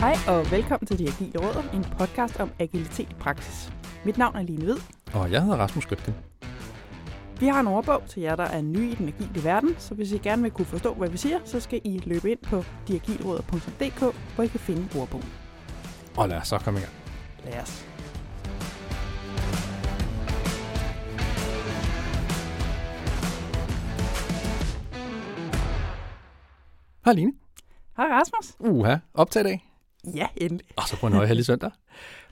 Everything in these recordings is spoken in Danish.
Hej og velkommen til De Agile Råder, en podcast om agilitet i praksis. Mit navn er Line Hvid. Og jeg hedder Rasmus Gøtgen. Vi har en ordbog til jer, der er nye i den agile verden, så hvis I gerne vil kunne forstå, hvad vi siger, så skal I løbe ind på diagilråder.dk, hvor I kan finde ordbogen. Og lad os så komme i gang. Lad os. Hej Line. Hej Rasmus. Uha, optag i dag. Ja, endelig. Og så på en højheldig søndag.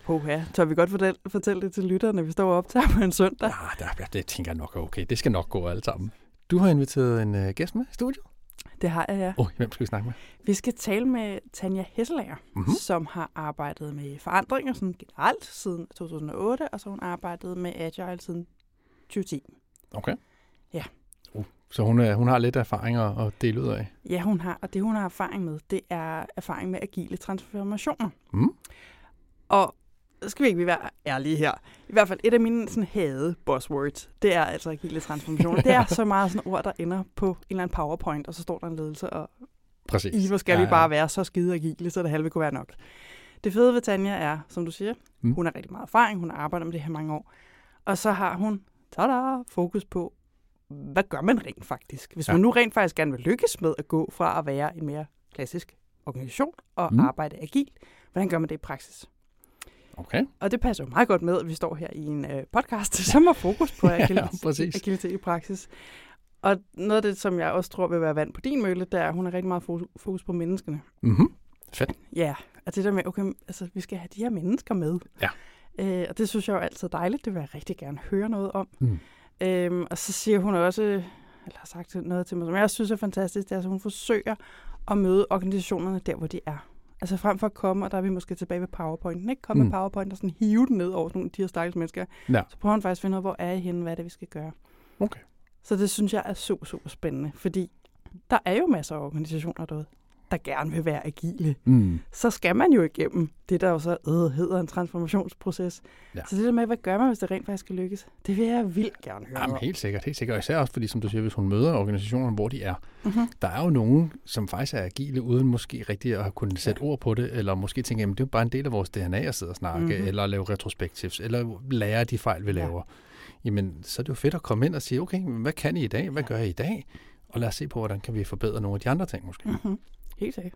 Puha, tør vi godt fortælle, fortælle det til lytterne, når vi står og optager på en søndag? Ja, der, ja, det tænker jeg nok er okay. Det skal nok gå alle sammen. Du har inviteret en uh, gæst med i studiet. Det har jeg, ja. Åh, oh, hvem skal vi snakke med? Vi skal tale med Tanja Hesselager, mm-hmm. som har arbejdet med forandringer sådan generelt siden 2008, og så har hun arbejdet med Agile siden 2010. Okay. Ja. Så hun, uh, hun har lidt erfaring at dele ud af? Ja, hun har, og det hun har erfaring med, det er erfaring med agile transformationer. Mm. Og skal vi ikke være ærlige her. I hvert fald et af mine sådan, hade buzzwords, det er altså agile transformationer. det er så meget sådan ord, der ender på en eller anden powerpoint, og så står der en ledelse, og Præcis. i hvor skal ja, vi bare være så skide agile, så det halve kunne være nok. Det fede ved Tanja er, som du siger, mm. hun har rigtig meget erfaring, hun har arbejdet med det her mange år, og så har hun tada, fokus på, hvad gør man rent faktisk? Hvis ja. man nu rent faktisk gerne vil lykkes med at gå fra at være en mere klassisk organisation og mm. arbejde agilt, hvordan gør man det i praksis? Okay. Og det passer jo meget godt med, at vi står her i en øh, podcast, som har fokus på agilitet, ja, agilitet i praksis. Og noget af det, som jeg også tror vil være vand på din mølle, det er, at hun har rigtig meget fokus på menneskene. Mhm. Fedt. Ja, og det der med, okay, altså, vi skal have de her mennesker med. Ja. Øh, og det synes jeg jo altid er dejligt. Det vil jeg rigtig gerne høre noget om. Mm. Øhm, og så siger hun også, eller har sagt noget til mig, som jeg synes er fantastisk, det er, at hun forsøger at møde organisationerne der, hvor de er. Altså frem for at komme, og der er vi måske tilbage ved PowerPointen, ikke? Komme mm. med PowerPoint og sådan hive den ned over sådan nogle de her stakkels mennesker. Ja. Så prøver han faktisk at finde ud af, hvor er I henne, hvad er det, vi skal gøre. Okay. Så det synes jeg er super, super spændende, fordi der er jo masser af organisationer derude, der gerne vil være agile. Mm. Så skal man jo igennem det, der jo så øh, hedder en transformationsproces. Ja. Så det der med, hvad gør man, hvis det rent faktisk skal lykkes, det vil jeg vildt gerne høre Jamen, om. helt sikkert, helt sikkert. Og især også, fordi som du siger, hvis hun møder organisationer, hvor de er. Mm-hmm. Der er jo nogen, som faktisk er agile, uden måske rigtig at kunne sætte ja. ord på det, eller måske tænke, at det er jo bare en del af vores DNA at sidde og snakke, mm-hmm. eller lave retrospectives, eller lære de fejl, vi Ja. laver. Jamen, så er det jo fedt at komme ind og sige, okay, hvad kan I i dag? Hvad gør I i dag? Og lad os se på, hvordan kan vi forbedre nogle af de andre ting måske. Mm-hmm. Helt sikkert.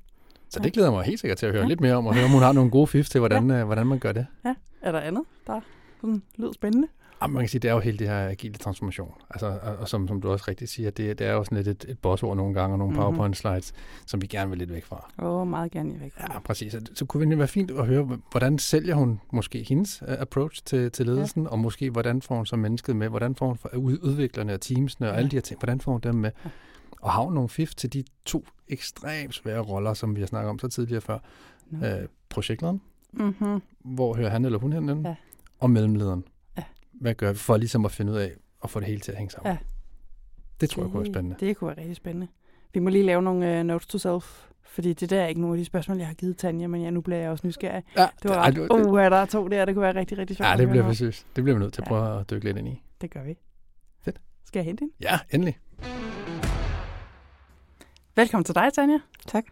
Så det glæder mig helt sikkert til at høre Ja. lidt mere om, og høre, om hun har nogle gode fif til, hvordan, ja. hvordan man gør det. Ja. Er der andet, der sådan, lyder spændende? Jamen, man kan sige, det er jo hele det her agile transformation. Altså, og, og som, som du også rigtigt siger, det, det er jo sådan lidt et, et bossord nogle gange, og nogle Mhm. PowerPoint slides, som vi gerne vil lidt væk fra. Åh, oh, meget gerne væk. Ja, præcis. Så, så kunne det være fint at høre, hvordan sælger hun måske hendes uh, approach til, til ledelsen, ja. og måske hvordan får hun så mennesket med, hvordan får hun for- udviklerne og teamsene og Ja. alle de her ting, hvordan får hun dem med? Ja. Og har nogle fif til de to ekstremt svære roller, som vi har snakket om så tidligere før. Nå. Øh, projektlederen, Mm-hmm. hvor hører han eller hun hen? Ja. Og mellemlederen. Ja. Hvad gør vi for ligesom at finde ud af at få det hele til at hænge sammen? Ja. Det tror jeg kunne være spændende. Det kunne være rigtig spændende. Vi må lige lave nogle uh, notes to self, fordi det der er ikke nogle af de spørgsmål, jeg har givet Tanja, men ja, nu bliver jeg også nysgerrig. Ja, Det var ret, det, det, uh, der er to der, det kunne være rigtig, rigtig sjovt. ja, det bliver synes. Det bliver vi nødt til at Ja. prøve at dykke lidt ind i. Det gør vi. Fedt. Skal jeg hente hende? Ja, endelig. Velkommen til dig, Tanja. Tak.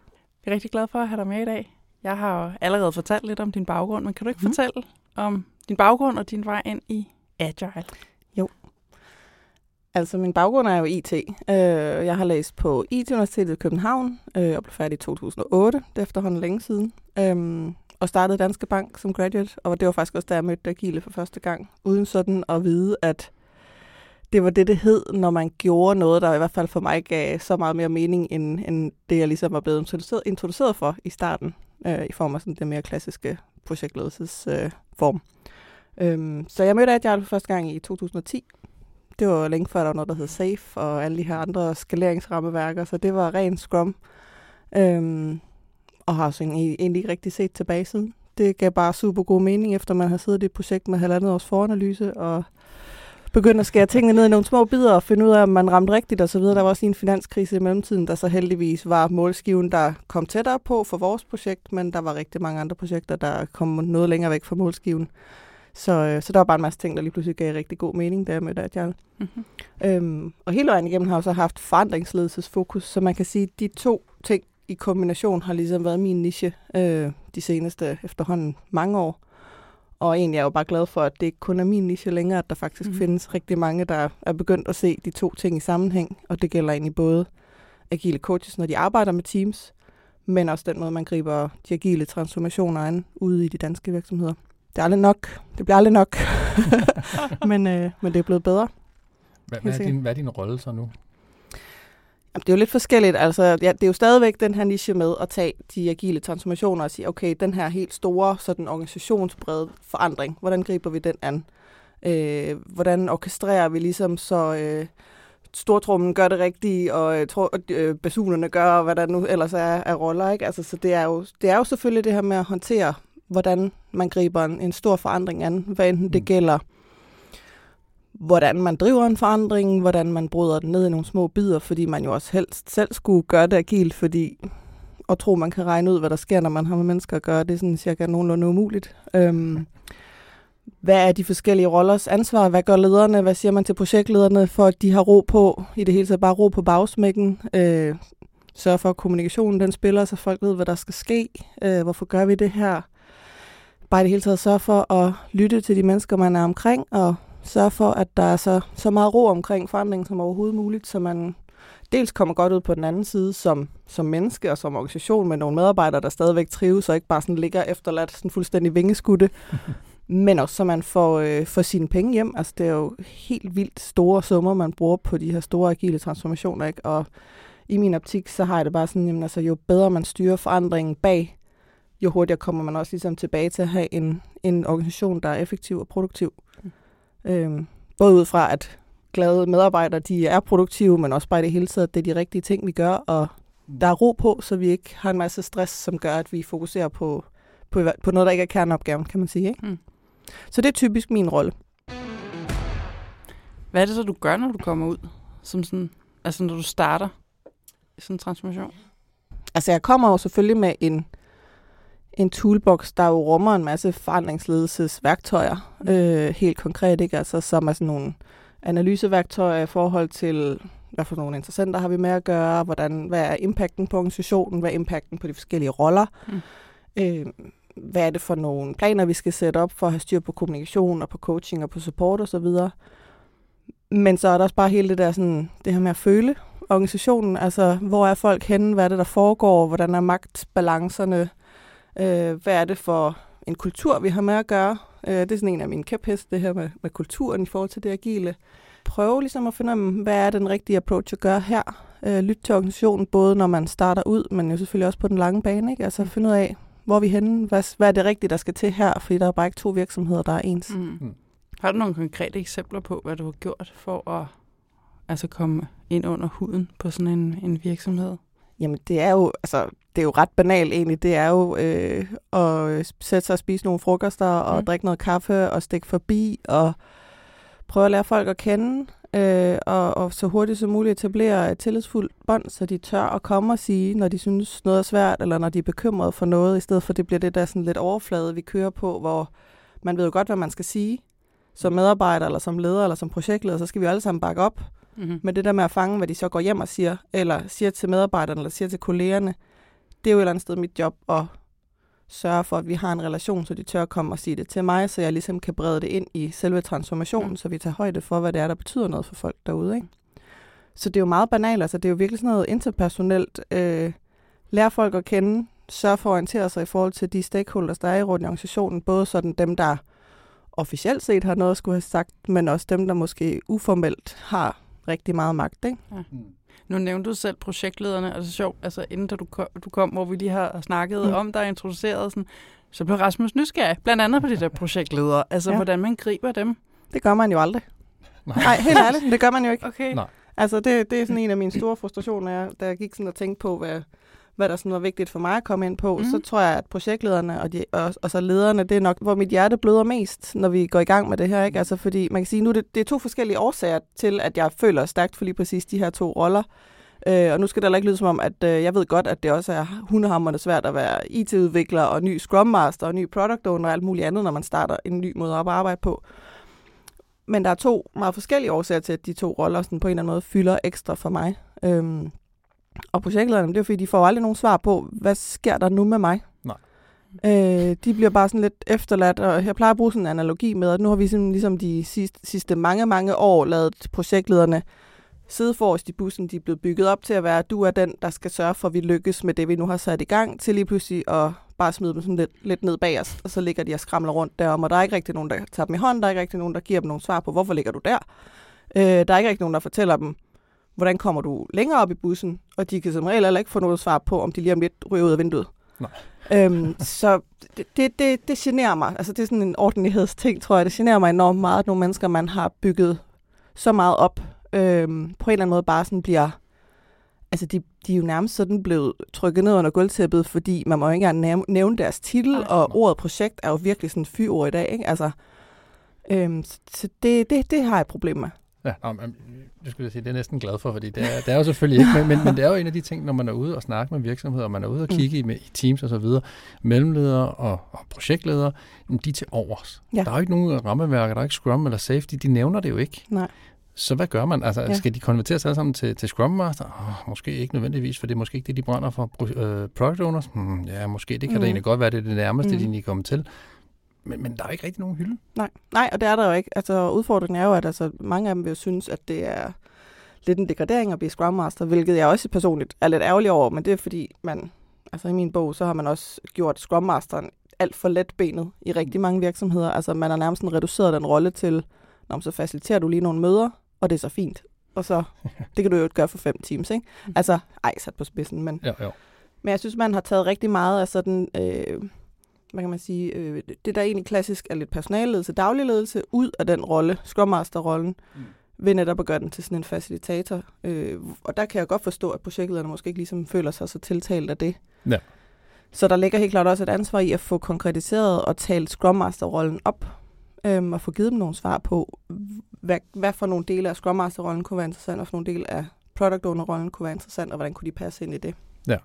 Jeg er rigtig glad for at have dig med i dag. Jeg har jo allerede fortalt lidt om din baggrund, men kan du ikke mm. fortælle om din baggrund og din vej ind i Agile? Altså, min baggrund er jo IT. Øh, jeg har læst på IT-universitetet i København øh, og blev færdig i 2008. Det er efterhånden længe siden. Øhm, og startede Danske Bank som graduate, og det var faktisk også, da jeg mødte Agile for første gang, uden sådan at vide, at det var det, det hed, når man gjorde noget, der i hvert fald for mig gav så meget mere mening, end, end det, jeg ligesom var blevet introduceret, introduceret for i starten, øh, i form af sådan det mere klassiske projektledelsesform. Øh, form. øhm, så jeg mødte Agile for første gang i 2010, det var længe før, der var noget, der hed SAFE, og alle de her andre skaleringsrammeværker, så det var ren Scrum. Øhm, og har så egentlig ikke rigtig set tilbage siden. Det gav bare super god mening, efter man har siddet i et projekt med halvandet års foranalyse, og begyndt at skære tingene ned i nogle små bidder, og finde ud af, om man ramte rigtigt osv. Der var også en finanskrise i mellemtiden, der så heldigvis var målskiven, der kom tættere på for vores projekt, men der var rigtig mange andre projekter, der kom noget længere væk fra målskiven. Så, øh, så der var bare en masse ting, der lige pludselig gav rigtig god mening, da jeg mødte Agile. Mm-hmm. Øhm, og hele vejen igennem har jeg så haft forandringsledelsesfokus, så man kan sige, at de to ting i kombination har ligesom været min niche. Øh, de seneste efterhånden mange år. Og egentlig er jeg jo bare glad for, at det ikke kun er min niche længere, at der faktisk mm. findes rigtig mange, der er begyndt at se de to ting i sammenhæng. Og det gælder egentlig både agile coaches, når de arbejder med teams, men også den måde, man griber de agile transformationer an ude i de danske virksomheder. Det er aldrig nok. Det bliver aldrig nok. men, øh, men det er blevet bedre. Hvad, hvad, er din, hvad er din rolle så nu? Jamen, det er jo lidt forskelligt. Altså, ja, det er jo stadigvæk den her niche med at tage de agile transformationer og sige, okay, den her helt store sådan organisationsbrede forandring, hvordan griber vi den an? Øh, hvordan orkestrerer vi ligesom så øh, stortrummen gør det rigtige, og øh, øh, basunerne gør, hvad der nu ellers er af roller. Ikke? Altså, så det er, jo, det er jo selvfølgelig det her med at håndtere, hvordan man griber en, en stor forandring an, hvad enten det mm. gælder hvordan man driver en forandring, hvordan man bryder den ned i nogle små bidder, fordi man jo også helst selv skulle gøre det agilt, fordi at tro, man kan regne ud, hvad der sker, når man har med mennesker at gøre, det er sådan cirka nogenlunde umuligt. Øhm, hvad er de forskellige rollers ansvar? Hvad gør lederne? Hvad siger man til projektlederne, for at de har ro på, i det hele taget bare ro på bagsmækken? Øh, sørge for, at kommunikationen den spiller, så folk ved, hvad der skal ske. Øh, hvorfor gør vi det her? Bare i det hele taget sørge for at lytte til de mennesker, man er omkring, og sørge for, at der er så, så meget ro omkring forandringen som overhovedet muligt, så man dels kommer godt ud på den anden side som, som menneske og som organisation med nogle medarbejdere, der stadigvæk trives og ikke bare sådan ligger efterladt sådan fuldstændig vingeskudte, men også så man får, øh, får sine penge hjem. Altså det er jo helt vildt store summer, man bruger på de her store agile transformationer, ikke? og i min optik, så har jeg det bare sådan, jamen, altså, jo bedre man styrer forandringen bag, jo hurtigere kommer man også ligesom tilbage til at have en, en organisation, der er effektiv og produktiv. Øhm, både ud fra, at glade medarbejdere, de er produktive, men også bare i det hele taget, at det er de rigtige ting, vi gør, og der er ro på, så vi ikke har en masse stress, som gør, at vi fokuserer på, på, på noget, der ikke er kerneopgaven, kan man sige. Ikke? Mm. Så det er typisk min rolle. Hvad er det så, du gør, når du kommer ud? Som sådan, altså når du starter sådan en transformation? Altså jeg kommer jo selvfølgelig med en, en toolbox, der jo rummer en masse forandringsledelsesværktøjer, mm. øh, helt konkret, ikke? Altså, som er sådan nogle analyseværktøjer i forhold til, hvad for nogle interessenter har vi med at gøre, hvordan, hvad er impacten på organisationen, hvad er impacten på de forskellige roller, mm. øh, hvad er det for nogle planer, vi skal sætte op for at have styr på kommunikation og på coaching og på support osv. Men så er der også bare hele det der sådan, det her med at føle organisationen, altså hvor er folk henne, hvad er det, der foregår, hvordan er magtbalancerne, Øh, hvad er det for en kultur, vi har med at gøre? Øh, det er sådan en af mine kæpheste, det her med, med kulturen i forhold til det agile. Prøve ligesom at finde ud af, hvad er den rigtige approach at gøre her? Øh, lytte til organisationen, både når man starter ud, men jo selvfølgelig også på den lange bane. Ikke? Altså finde ud af, hvor er vi henne? Hvad, hvad er det rigtige, der skal til her? Fordi der er bare ikke to virksomheder, der er ens. Mm. Mm. Har du nogle konkrete eksempler på, hvad du har gjort for at altså komme ind under huden på sådan en, en virksomhed? Jamen, det er jo, altså, det er jo ret banalt egentlig. Det er jo øh, at sætte sig og spise nogle frokoster og mm. drikke noget kaffe og stikke forbi og prøve at lære folk at kende øh, og, og så hurtigt som muligt etablere et tillidsfuldt bånd, så de tør at komme og sige, når de synes noget er svært, eller når de er bekymrede for noget, i stedet for det bliver det der sådan lidt overflade, vi kører på, hvor man ved jo godt, hvad man skal sige som medarbejder, eller som leder, eller som projektleder, så skal vi alle sammen bakke op. Mm-hmm. Men det der med at fange, hvad de så går hjem og siger, eller siger til medarbejderne, eller siger til kollegerne, det er jo et eller andet sted mit job at sørge for, at vi har en relation, så de tør komme og sige det til mig, så jeg ligesom kan brede det ind i selve transformationen, mm. så vi tager højde for, hvad det er, der betyder noget for folk derude. Ikke? Så det er jo meget banalt, altså det er jo virkelig sådan noget interpersonelt. Øh, lære folk at kende, sørge for at orientere sig i forhold til de stakeholders, der er i rundt i organisationen, både sådan dem, der officielt set har noget at skulle have sagt, men også dem, der måske uformelt har rigtig meget magt. Ikke? Ja. Mm. Nu nævnte du selv projektlederne, altså sjovt, altså inden da du kom, du kom, hvor vi lige har snakket mm. om dig og introduceret, sådan, så blev Rasmus nysgerrig, blandt andet på de der projektledere, altså ja. hvordan man griber dem. Det gør man jo aldrig. Nej, Nej helt ærligt, det gør man jo ikke. Okay. Nej. Altså det, det er sådan en af mine store frustrationer, da jeg gik sådan og tænkte på, hvad, hvad der sådan var vigtigt for mig at komme ind på, mm. så tror jeg, at projektlederne og, de, og, og så lederne, det er nok, hvor mit hjerte bløder mest, når vi går i gang med det her. Ikke? Altså, fordi man kan sige, nu det, det er to forskellige årsager til, at jeg føler stærkt for lige præcis de her to roller. Øh, og nu skal det ikke lyde som om, at øh, jeg ved godt, at det også er hundehammerne svært at være IT-udvikler og ny Scrum Master og ny Product Owner og alt muligt andet, når man starter en ny måde at arbejde på. Men der er to meget forskellige årsager til, at de to roller sådan på en eller anden måde fylder ekstra for mig. Øhm, og projektlederne, det er fordi, de får aldrig nogen svar på, hvad sker der nu med mig? Nej. Øh, de bliver bare sådan lidt efterladt, og jeg plejer at bruge sådan en analogi med, at nu har vi sådan, ligesom de sidste, sidste mange, mange år lavet projektlederne sidde forrest i bussen. De er blevet bygget op til at være, at du er den, der skal sørge for, at vi lykkes med det, vi nu har sat i gang, til lige pludselig at bare smide dem sådan lidt, lidt ned bag os, og så ligger de og skramler rundt derom, og der er ikke rigtig nogen, der tager dem i hånden, der er ikke rigtig nogen, der giver dem nogle svar på, hvorfor ligger du der? Øh, der er ikke rigtig nogen, der fortæller dem, hvordan kommer du længere op i bussen, og de kan som regel heller ikke få noget svar på, om de lige om lidt ryger ud af vinduet. Nej. Øhm, så det, det, det, det generer mig. Altså, det er sådan en ordentlighedsting, tror jeg. Det generer mig enormt meget, at nogle mennesker, man har bygget så meget op, øhm, på en eller anden måde bare sådan bliver... Altså, de, de er jo nærmest sådan blevet trykket ned under gulvtæppet, fordi man må jo ikke engang nævne deres titel, Ej. og ordet projekt er jo virkelig sådan fyord i dag, ikke? Altså, øhm, så det, det, det har jeg et problem med. Ja, nå, men, det skulle jeg sige, det er næsten glad for, fordi det er, det er jo selvfølgelig ikke, men, men, men det er jo en af de ting, når man er ude og snakke med virksomheder, og man er ude og mm. kigge i, i teams og så videre, mellemledere og, og projektledere, de er til overs. Ja. Der er jo ikke nogen rammeværker, der er ikke Scrum eller Safety, de nævner det jo ikke. Nej. Så hvad gør man? Altså, ja. skal de konvertere sig alle sammen til, til Scrum Master? Oh, måske ikke nødvendigvis, for det er måske ikke det, de brænder for. Uh, product Owners? Hmm, ja, måske. Det kan mm. da egentlig godt være, det er det nærmeste, mm. de egentlig kommer til. Men, men der er ikke rigtig nogen hylde. Nej, nej, og det er der jo ikke. Altså, udfordringen er jo, at altså, mange af dem vil synes, at det er lidt en degradering at blive Scrum Master, hvilket jeg også personligt er lidt ærgerlig over, men det er fordi, man, altså i min bog, så har man også gjort Scrum Masteren alt for letbenet i rigtig mange virksomheder. Altså man har nærmest reduceret den rolle til, når så faciliterer du lige nogle møder, og det er så fint. Og så, det kan du jo gøre for fem teams, ikke? Mm. Altså, ej, sat på spidsen, men... Ja, ja. Men jeg synes, man har taget rigtig meget af sådan, øh, hvad kan man sige, øh, det der egentlig klassisk er lidt personalledelse, daglig ledelse, ud af den rolle, Scrum Master-rollen, mm. ved netop at gøre den til sådan en facilitator. Øh, og der kan jeg godt forstå, at projektlederne måske ikke ligesom føler sig så tiltalt af det. Ja. Så der ligger helt klart også et ansvar i at få konkretiseret og talt Scrum Master-rollen op, øhm, og få givet dem nogle svar på, hvad, hvad for nogle dele af Scrum Master-rollen kunne være interessant, og for nogle dele af Product Owner-rollen kunne være interessant, og hvordan kunne de passe ind i det. Ja.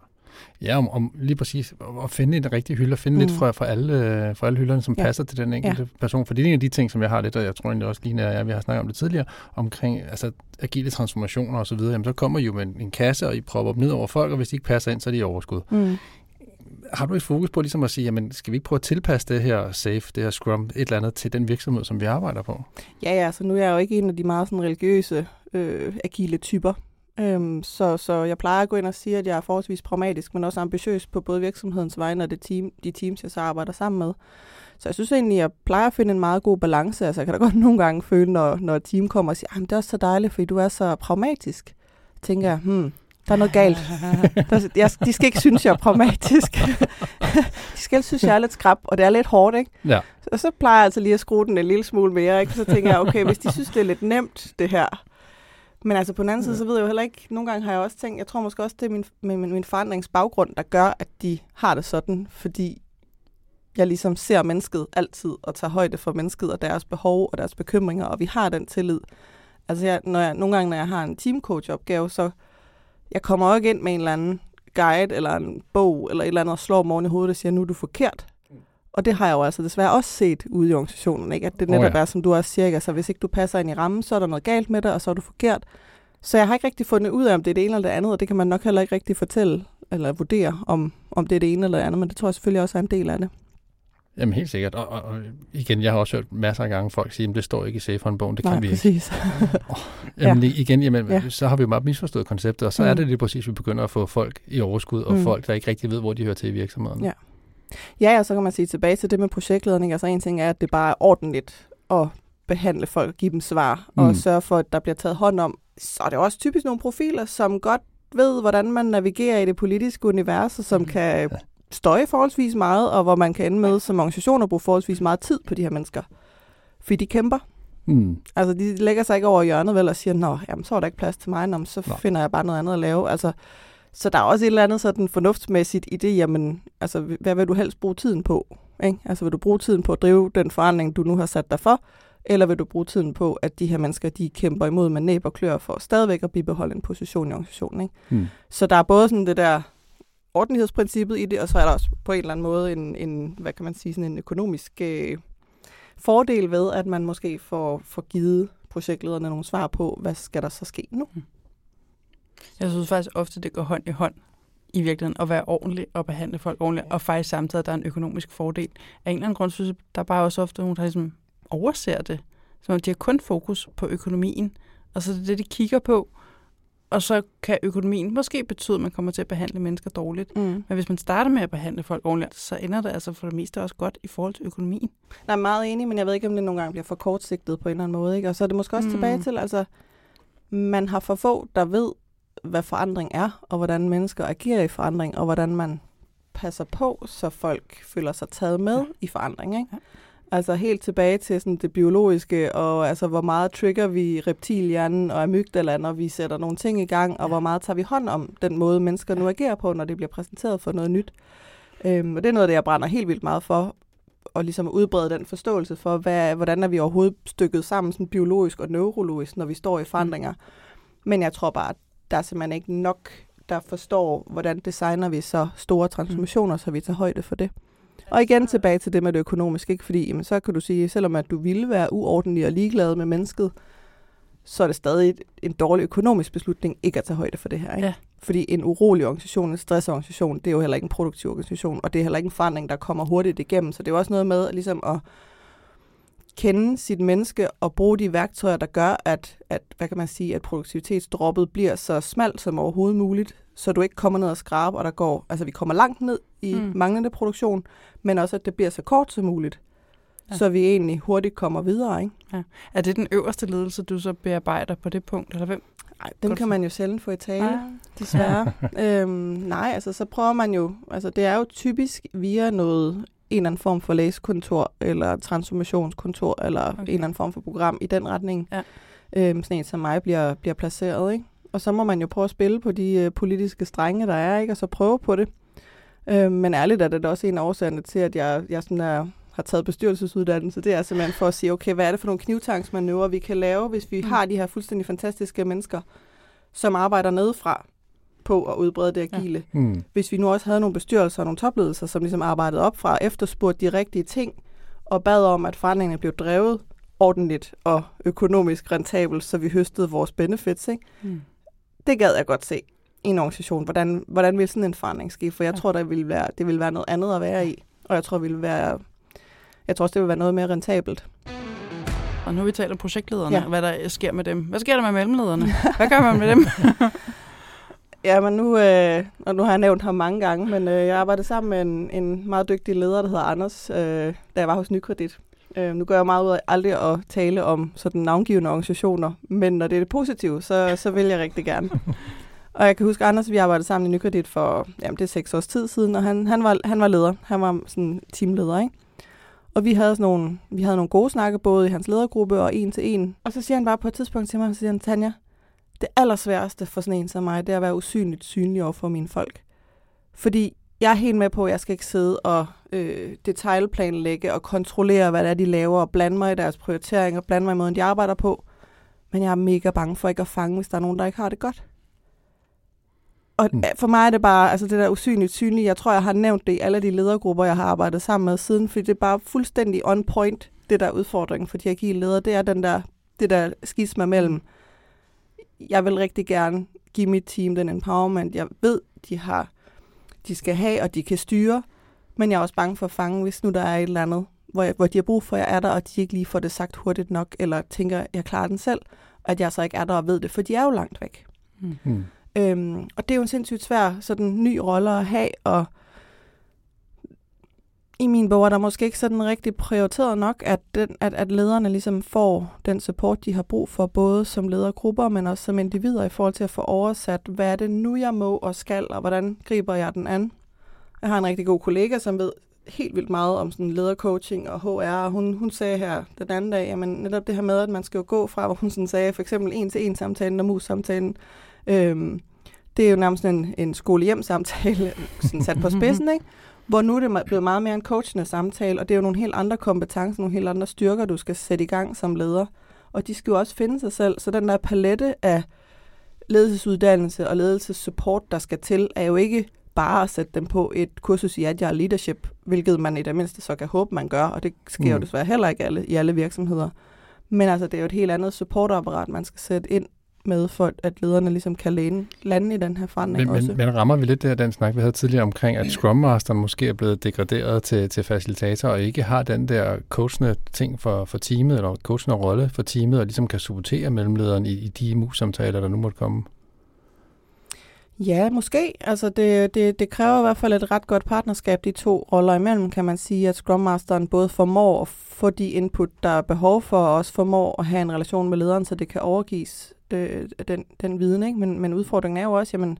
Ja, om, om lige præcis at finde en rigtig hylde, og finde mm. lidt fra, fra, alle, fra alle hylderne, som ja. passer til den enkelte ja. person. For det er en af de ting, som jeg har lidt, og jeg tror egentlig også lige, at vi har snakket om det tidligere, omkring altså, agile transformationer osv., så, jamen, så kommer I jo med en, en kasse, og I propper dem ned over folk, og hvis de ikke passer ind, så er de i overskud. Mm har du et fokus på ligesom at sige, jamen skal vi ikke prøve at tilpasse det her safe, det her scrum, et eller andet til den virksomhed, som vi arbejder på? Ja, ja, så nu er jeg jo ikke en af de meget sådan religiøse, øh, agile typer. Øhm, så, så jeg plejer at gå ind og sige, at jeg er forholdsvis pragmatisk, men også ambitiøs på både virksomhedens vegne og det team, de teams, jeg så arbejder sammen med. Så jeg synes egentlig, jeg plejer at finde en meget god balance. Altså jeg kan da godt nogle gange føle, når, når et team kommer og siger, at det er også så dejligt, fordi du er så pragmatisk. tænker jeg, hmm, der er noget galt. Jeg, de skal ikke synes, jeg er pragmatisk. de skal synes, jeg er lidt skrab, og det er lidt hårdt, ikke? Ja. Så, så plejer jeg altså lige at skrue den en lille smule mere, ikke? Så tænker jeg, okay, hvis de synes, det er lidt nemt, det her. Men altså på den anden side, så ved jeg jo heller ikke, nogle gange har jeg også tænkt, jeg tror måske også, det er min, min, min forandringsbaggrund, der gør, at de har det sådan, fordi jeg ligesom ser mennesket altid, og tager højde for mennesket og deres behov og deres bekymringer, og vi har den tillid. Altså jeg, når jeg, nogle gange, når jeg har en teamcoach-opgave, så jeg kommer jo ikke ind med en eller anden guide eller en bog eller et eller andet og slår morgen i hovedet og siger, nu er du forkert. Og det har jeg jo altså desværre også set ude i organisationen, ikke? at det netop oh, ja. er, som du også siger, altså hvis ikke du passer ind i rammen, så er der noget galt med dig, og så er du forkert. Så jeg har ikke rigtig fundet ud af, om det er det ene eller det andet, og det kan man nok heller ikke rigtig fortælle eller vurdere, om, om det er det ene eller det andet, men det tror jeg selvfølgelig også er en del af det. Jamen helt sikkert. Og, og, igen, jeg har også hørt masser af gange folk sige, at det står ikke i safe bogen det kan Nej, vi præcis. ikke. oh, jamen ja. igen, jamen, ja. så har vi jo bare misforstået konceptet, og så mm. er det lige præcis, at vi begynder at få folk i overskud, og mm. folk, der ikke rigtig ved, hvor de hører til i virksomheden. Ja. Ja, og så kan man sige tilbage til det med projektledning. Altså en ting er, at det bare er ordentligt at behandle folk og give dem svar, mm. og sørge for, at der bliver taget hånd om. Så er det også typisk nogle profiler, som godt ved, hvordan man navigerer i det politiske univers, og som mm. kan støje forholdsvis meget, og hvor man kan ende med som organisation at bruge forholdsvis meget tid på de her mennesker. Fordi de kæmper. Mm. Altså, de lægger sig ikke over hjørnet vel og siger, nå, jamen, så er der ikke plads til mig, nå, så Nå. finder jeg bare noget andet at lave. Altså, så der er også et eller andet sådan fornuftsmæssigt i det, jamen, altså, hvad vil du helst bruge tiden på? Ikke? Altså, vil du bruge tiden på at drive den forandring, du nu har sat dig for, eller vil du bruge tiden på, at de her mennesker, de kæmper imod med næb og klør for stadigvæk at bibeholde en position i organisationen. Ikke? Mm. Så der er både sådan det der ordentlighedsprincippet i det, og så er der også på en eller anden måde en, en hvad kan man sige, sådan en økonomisk øh, fordel ved, at man måske får, får givet projektlederne nogle svar på, hvad skal der så ske nu? Jeg synes faktisk ofte, det går hånd i hånd i virkeligheden at være ordentlig og behandle folk ordentligt, og faktisk samtidig, at der er en økonomisk fordel. Af en eller anden grund synes jeg, der er bare også ofte nogen, der ligesom overser det. Så de har kun fokus på økonomien, og så er det det, de kigger på, og så kan økonomien måske betyde, at man kommer til at behandle mennesker dårligt. Mm. Men hvis man starter med at behandle folk ordentligt, så ender det altså for det meste også godt i forhold til økonomien. Jeg er meget enig, men jeg ved ikke, om det nogle gange bliver for kortsigtet på en eller anden måde. Ikke? Og så er det måske også mm. tilbage til, altså, man har for få, der ved, hvad forandring er, og hvordan mennesker agerer i forandring, og hvordan man passer på, så folk føler sig taget med ja. i forandring. Ikke? Ja. Altså helt tilbage til sådan det biologiske, og altså hvor meget trigger vi reptilhjernen og amygdala, når vi sætter nogle ting i gang, og ja. hvor meget tager vi hånd om den måde, mennesker nu agerer på, når det bliver præsenteret for noget nyt. Øhm, og det er noget, det jeg brænder helt vildt meget for, og ligesom udbrede den forståelse for, hvad, hvordan er vi overhovedet stykket sammen sådan biologisk og neurologisk, når vi står i forandringer. Mm. Men jeg tror bare, at der er simpelthen ikke nok, der forstår, hvordan designer vi så store transformationer, så vi tager højde for det. Og igen tilbage til det med det økonomiske, ikke? fordi jamen, så kan du sige, selvom at du ville være uordentlig og ligeglad med mennesket, så er det stadig en dårlig økonomisk beslutning ikke at tage højde for det her. Ikke? Ja. Fordi en urolig organisation, en stressorganisation, det er jo heller ikke en produktiv organisation, og det er heller ikke en forandring, der kommer hurtigt igennem. Så det er også noget med ligesom at kende sit menneske og bruge de værktøjer, der gør, at, at, hvad kan man sige, at produktivitetsdroppet bliver så smalt som overhovedet muligt, så du ikke kommer ned og skrabe, og der går, altså vi kommer langt ned i mm. manglende produktion, men også at det bliver så kort som muligt, ja. så vi egentlig hurtigt kommer videre. Ikke? Ja. Er det den øverste ledelse, du så bearbejder på det punkt, eller hvem? Nej, dem kan man jo sjældent få i tale, ja. desværre. øhm, nej, altså så prøver man jo, altså det er jo typisk via noget, en eller anden form for læsekontor, eller transformationskontor, eller okay. en eller anden form for program i den retning, ja. øhm, sådan en som mig bliver, bliver placeret, ikke? Og så må man jo prøve at spille på de øh, politiske strenge, der er, ikke? og så prøve på det. Øh, men ærligt er det også en af årsagerne til, at jeg, jeg sådan er, har taget bestyrelsesuddannelse. Det er simpelthen for at sige, okay, hvad er det for nogle knivtangsmanøvrer, vi kan lave, hvis vi mm. har de her fuldstændig fantastiske mennesker, som arbejder nedefra på at udbrede det agile. Ja. Mm. Hvis vi nu også havde nogle bestyrelser og nogle topledelser, som ligesom arbejdede op fra, efterspurgte de rigtige ting, og bad om, at forandringerne blev drevet ordentligt og økonomisk rentabelt, så vi høstede vores benefits. Ikke? Mm det gad jeg godt se i en organisation. Hvordan, hvordan vil sådan en forandring ske? For jeg ja. tror, der vil være, det vil være noget andet at være i. Og jeg tror, vil være, jeg tror også, det vil være noget mere rentabelt. Og nu har vi talt om projektlederne, ja. hvad der sker med dem. Hvad sker der med mellemlederne? Hvad gør man med dem? ja, men nu, øh, og nu har jeg nævnt ham mange gange, men øh, jeg arbejdede sammen med en, en meget dygtig leder, der hedder Anders, øh, da jeg var hos Nykredit. Øh, nu gør jeg meget ud af aldrig at tale om sådan navngivende organisationer, men når det er det positive, så, så vil jeg rigtig gerne. Og jeg kan huske, Anders, vi arbejdede sammen i Nykredit for, jamen det er seks års tid siden, og han, han, var, han var leder. Han var sådan teamleder, ikke? Og vi havde, sådan nogle, vi havde nogle gode snakke, både i hans ledergruppe og en til en. Og så siger han bare på et tidspunkt til mig, så siger han, Tanja, det allersværeste for sådan en som mig, det er at være usynligt synlig over for mine folk. Fordi jeg er helt med på, at jeg skal ikke sidde og øh, detaljplanlægge og kontrollere, hvad det er, de laver, og blande mig i deres prioriteringer, og blande mig i måden, de arbejder på. Men jeg er mega bange for ikke at fange, hvis der er nogen, der ikke har det godt. Og mm. for mig er det bare, altså det der usynligt synlige, jeg tror, jeg har nævnt det i alle de ledergrupper, jeg har arbejdet sammen med siden, fordi det er bare fuldstændig on point, det der udfordring for de agile ledere, det er den der, det der skisma mellem, jeg vil rigtig gerne give mit team den empowerment, jeg ved, de har de skal have, og de kan styre. Men jeg er også bange for at fange, hvis nu der er et eller andet, hvor, jeg, hvor de har brug for, at jeg er der, og de ikke lige får det sagt hurtigt nok, eller tænker, at jeg klarer den selv, at jeg så ikke er der og ved det, for de er jo langt væk. Mm. Øhm, og det er jo en sindssygt svær sådan ny rolle at have, og i min bog er der måske ikke sådan rigtig prioriteret nok, at, den, at, at lederne ligesom får den support, de har brug for, både som ledergrupper, men også som individer i forhold til at få oversat, hvad er det nu, jeg må og skal, og hvordan griber jeg den an. Jeg har en rigtig god kollega, som ved helt vildt meget om sådan ledercoaching og HR, og hun, hun sagde her den anden dag, jamen netop det her med, at man skal jo gå fra, hvor hun sådan sagde, for eksempel en-til-en samtalen og mus-samtalen, øhm, det er jo nærmest en, en skole-hjem-samtale, sådan sat på spidsen, ikke? Hvor nu er det blevet meget mere en coachende samtale, og det er jo nogle helt andre kompetencer, nogle helt andre styrker, du skal sætte i gang som leder. Og de skal jo også finde sig selv, så den der palette af ledelsesuddannelse og ledelsessupport, der skal til, er jo ikke bare at sætte dem på et kursus i Agile Leadership, hvilket man i det mindste så kan håbe, man gør, og det sker mm. jo desværre heller ikke alle, i alle virksomheder. Men altså, det er jo et helt andet supportapparat, man skal sætte ind med, for at lederne ligesom kan lande, lande i den her forandring men, også. Men, men rammer vi lidt der, den snak, vi havde tidligere omkring, at Scrum Master måske er blevet degraderet til, til facilitator, og ikke har den der coachende ting for, for teamet, eller coachende rolle for teamet, og ligesom kan supportere mellemlederen i, i de mus-samtaler, der nu måtte komme? Ja, måske. Altså det, det, det kræver i hvert fald et ret godt partnerskab, de to roller imellem, kan man sige, at Scrum Masteren både formår at få de input, der er behov for, og også formår at have en relation med lederen, så det kan overgives øh, den, den viden. Ikke? Men, men udfordringen er jo også, jamen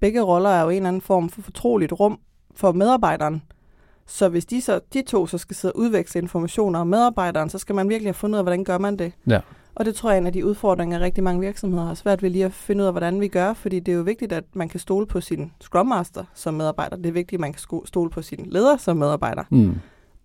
begge roller er jo en eller anden form for fortroligt rum for medarbejderen. Så hvis de, så, de to så skal sidde og udveksle informationer om medarbejderen, så skal man virkelig have fundet ud af, hvordan gør man det. Ja. Og det tror jeg er en af de udfordringer, rigtig mange virksomheder har svært ved lige at finde ud af, hvordan vi gør, fordi det er jo vigtigt, at man kan stole på sin Scrum Master som medarbejder. Det er vigtigt, at man kan stole på sin leder som medarbejder. Mm.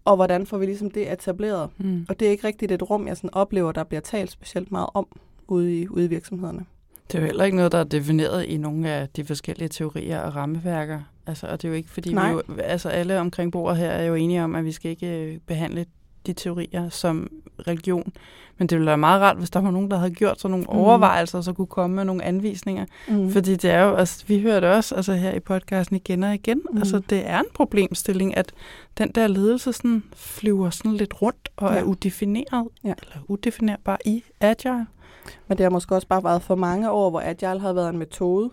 Og hvordan får vi ligesom det etableret? Mm. Og det er ikke rigtigt et rum, jeg sådan oplever, der bliver talt specielt meget om ude i, ude i virksomhederne. Det er jo heller ikke noget, der er defineret i nogle af de forskellige teorier og rammeværker. Altså, og det er jo ikke, fordi Nej. vi jo, altså alle omkring bordet her er jo enige om, at vi skal ikke øh, behandle de teorier som religion. Men det ville være meget rart, hvis der var nogen, der havde gjort sådan nogle Mhm. overvejelser, og så kunne komme med nogle anvisninger. Mm. Fordi det er jo, altså, vi hører det også altså her i podcasten igen og igen. Mm. Mm. Altså, det er en problemstilling, at den der ledelse sådan flyver sådan lidt rundt og ja. er udefineret, Ja. eller udefinerbar i Agile. Men det har måske også bare været for mange år, hvor Agile har været en metode,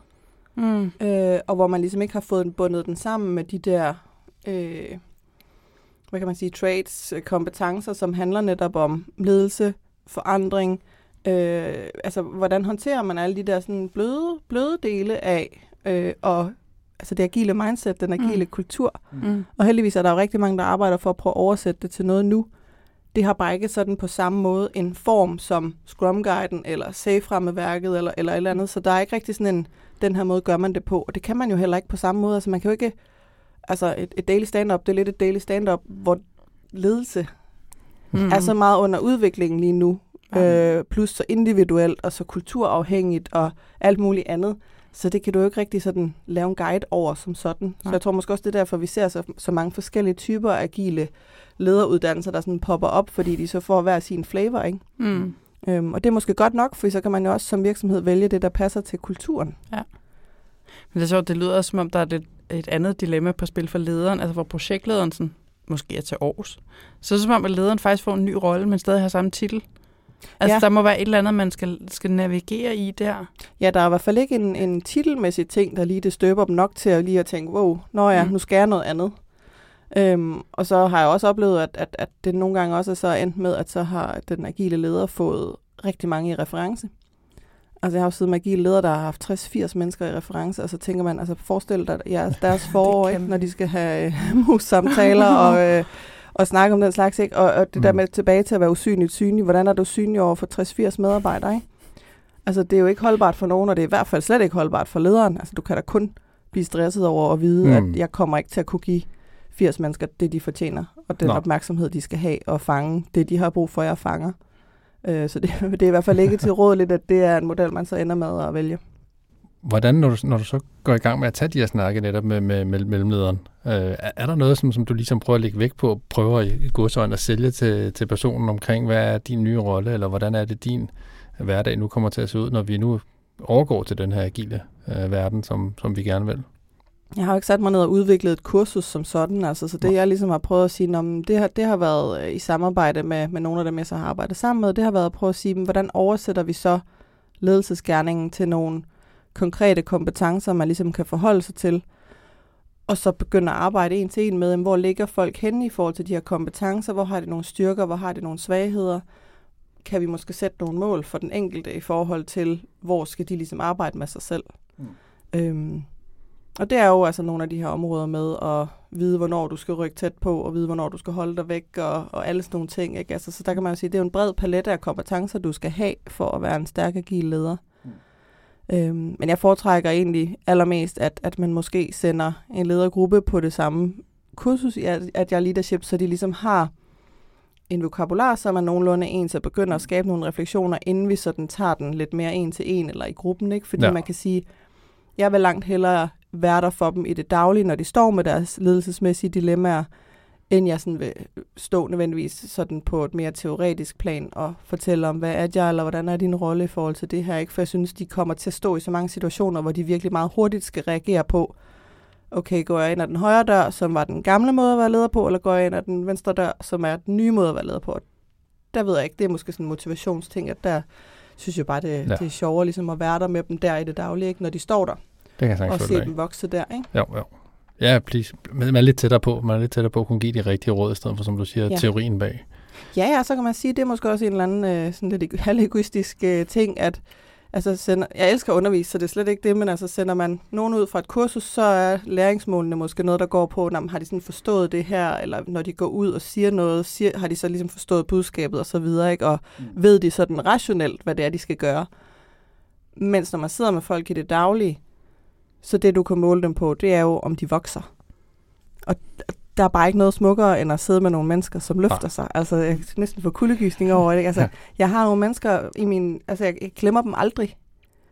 Mm. øh, og hvor man ligesom ikke har fået bundet den sammen med de der, øh, hvad kan man sige, traits, øh, kompetencer, som handler netop om ledelse, forandring, øh, altså hvordan håndterer man alle de der sådan bløde, bløde dele af, øh, og altså det agile mindset, den agile mm. kultur. Mm. Og heldigvis er der jo rigtig mange, der arbejder for at prøve at oversætte det til noget nu. Det har bare ikke sådan på samme måde en form som Scrum-guiden eller Safe-rammeværket eller, eller et eller andet. Så der er ikke rigtig sådan en, den her måde gør man det på. Og det kan man jo heller ikke på samme måde. Altså man kan jo ikke, altså et, et daily stand-up, det er lidt et daily stand-up, hvor ledelse Mm. er så meget under udviklingen lige nu. Ja. Øh, plus så individuelt og så kulturafhængigt og alt muligt andet. Så det kan du jo ikke rigtig sådan lave en guide over som sådan. Så Nej. jeg tror måske også, det er derfor, vi ser så, så mange forskellige typer af agile lederuddannelser, der sådan popper op, fordi de så får hver sin flavor, ikke? Mm. Øhm, og det er måske godt nok, for så kan man jo også som virksomhed vælge det, der passer til kulturen. Men det er sjovt, det lyder som om der er et, et andet dilemma på spil for lederen, altså hvor projektlederen sådan, måske er til års. Så er det som om, at lederen faktisk får en ny rolle, men stadig har samme titel. Altså, Ja. ja. der må være et eller andet, man skal, skal navigere i der. Ja, der er i hvert fald ikke en, en titelmæssig ting, der lige det støber dem nok til at lige at tænke, wow, nå ja, Mm. nu skal jeg noget andet. Øhm, og så har jeg også oplevet, at, at, at det nogle gange også er så endt med, at så har den agile leder fået rigtig mange i reference. Altså jeg har jo siddet med agile ledere, der har haft 60-80 mennesker i reference, og så tænker man, altså forestil dig jeres, deres forår, ikke, når de skal have øh, mus-samtaler og, øh, og snakke om den slags, ikke? Og, og det der Mm. med tilbage til at være usynligt synlig, hvordan er du synlig over for 60-80 medarbejdere, ikke? Altså, det er jo ikke holdbart for nogen, og det er i hvert fald slet ikke holdbart for lederen. Altså, du kan da kun blive stresset over at vide. Mm. at jeg kommer ikke til at kunne give 80 mennesker det, de fortjener, og den Nå. Opmærksomhed, de skal have, og fange det, de har brug for, jeg fanger. Øh, så det, det er i hvert fald ikke til rådeligt, at det er en model, man så ender med at vælge. Hvordan, når du, når du så går i gang med at tage de her snakke netop med, med, med mellemlederen, øh, er, er der noget, som, som du ligesom prøver at lægge vægt på, og prøver i, i godsøjne at sælge til, til personen omkring, hvad er din nye rolle, eller hvordan er det din hverdag nu kommer til at se ud, når vi nu overgår til den her agile øh, verden, som, som vi gerne vil? Jeg har jo ikke sat mig ned og udviklet et kursus som sådan, altså, så det jeg ligesom har prøvet at sige, om det, har, det har været øh, i samarbejde med, med nogle af dem, jeg så har arbejdet sammen med, det har været at prøve at sige, hvordan oversætter vi så ledelsesgærningen til nogle konkrete kompetencer, man ligesom kan forholde sig til, og så begynde at arbejde en til en med, hvor ligger folk henne i forhold til de her kompetencer, hvor har de nogle styrker, hvor har de nogle svagheder, kan vi måske sætte nogle mål for den enkelte i forhold til, hvor skal de ligesom arbejde med sig selv. Mm. Øhm, og det er jo altså nogle af de her områder med at vide, hvornår du skal rykke tæt på, og vide, hvornår du skal holde dig væk, og, og alle sådan nogle ting. Ikke? Altså, så der kan man jo sige, det er jo en bred palette af kompetencer, du skal have for at være en stærk agil leder. Mm. Øhm, men jeg foretrækker egentlig allermest, at, at man måske sender en ledergruppe på det samme kursus i at, at jeg er leadership, så de ligesom har en vokabular, som er nogenlunde en, så begynder at skabe nogle refleksioner, inden vi sådan tager den lidt mere en til en, eller i gruppen, ikke? Fordi ja. man kan sige, jeg vil langt hellere være der for dem i det daglige, når de står med deres ledelsesmæssige dilemmaer, end jeg sådan vil stå nødvendigvis sådan på et mere teoretisk plan og fortælle om, hvad er agile, og hvordan er din rolle i forhold til det her. Ikke? For jeg synes, de kommer til at stå i så mange situationer, hvor de virkelig meget hurtigt skal reagere på, okay, går jeg ind ad den højre dør, som var den gamle måde at være leder på, eller går jeg ind ad den venstre dør, som er den nye måde at være leder på? Der ved jeg ikke, det er måske sådan en motivationsting, at der synes jeg bare, det, ja. det er sjovere ligesom at være der med dem der i det daglige, ikke? når de står der. Det kan og se dem vokse der, ikke? Jo, jo. Ja, please. Man er lidt tættere på. Man er lidt tættere på at kunne give de rigtige råd, i stedet for, som du siger, ja. teorien bag. Ja, ja, så kan man sige, at det er måske også en eller anden øh, sådan lidt halvegoistisk øh, ting, at altså sender, jeg elsker at undervise, så det er slet ikke det, men altså sender man nogen ud fra et kursus, så er læringsmålene måske noget, der går på, når har de sådan forstået det her, eller når de går ud og siger noget, siger, har de så ligesom forstået budskabet og så videre, ikke? og mm. ved de sådan rationelt, hvad det er, de skal gøre. Mens når man sidder med folk i det daglige, så det, du kan måle dem på, det er jo, om de vokser. Og der er bare ikke noget smukkere, end at sidde med nogle mennesker, som løfter ja. sig. Altså, jeg kan næsten få kuldegysning over det. Altså, ja. jeg har nogle mennesker i min... Altså, jeg, jeg glemmer dem aldrig.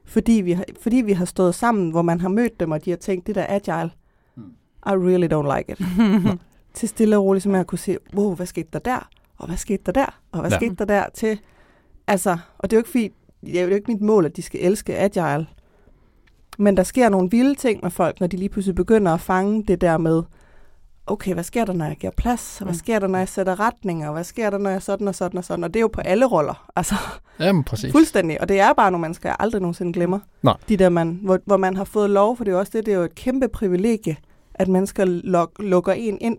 Fordi vi, har, fordi vi har stået sammen, hvor man har mødt dem, og de har tænkt, det der agile, mm. I really don't like it. til stille og roligt, som jeg kunne se, wow, hvad skete der der? Og hvad skete der der? Og hvad ja. skete der der? Til, altså, og det er jo ikke fordi, det er jo ikke mit mål, at de skal elske agile. Men der sker nogle vilde ting med folk, når de lige pludselig begynder at fange det der med, okay, hvad sker der, når jeg giver plads? Hvad mm. sker der, når jeg sætter retninger? Hvad sker der, når jeg sådan og sådan og sådan? Og det er jo på alle roller. Altså, Jamen, præcis. Fuldstændig. Og det er bare nogle mennesker, jeg aldrig nogensinde glemmer. Nej. De der, man, hvor, hvor man har fået lov, for det er jo også det, det er jo et kæmpe privilegie, at mennesker luk, lukker en ind,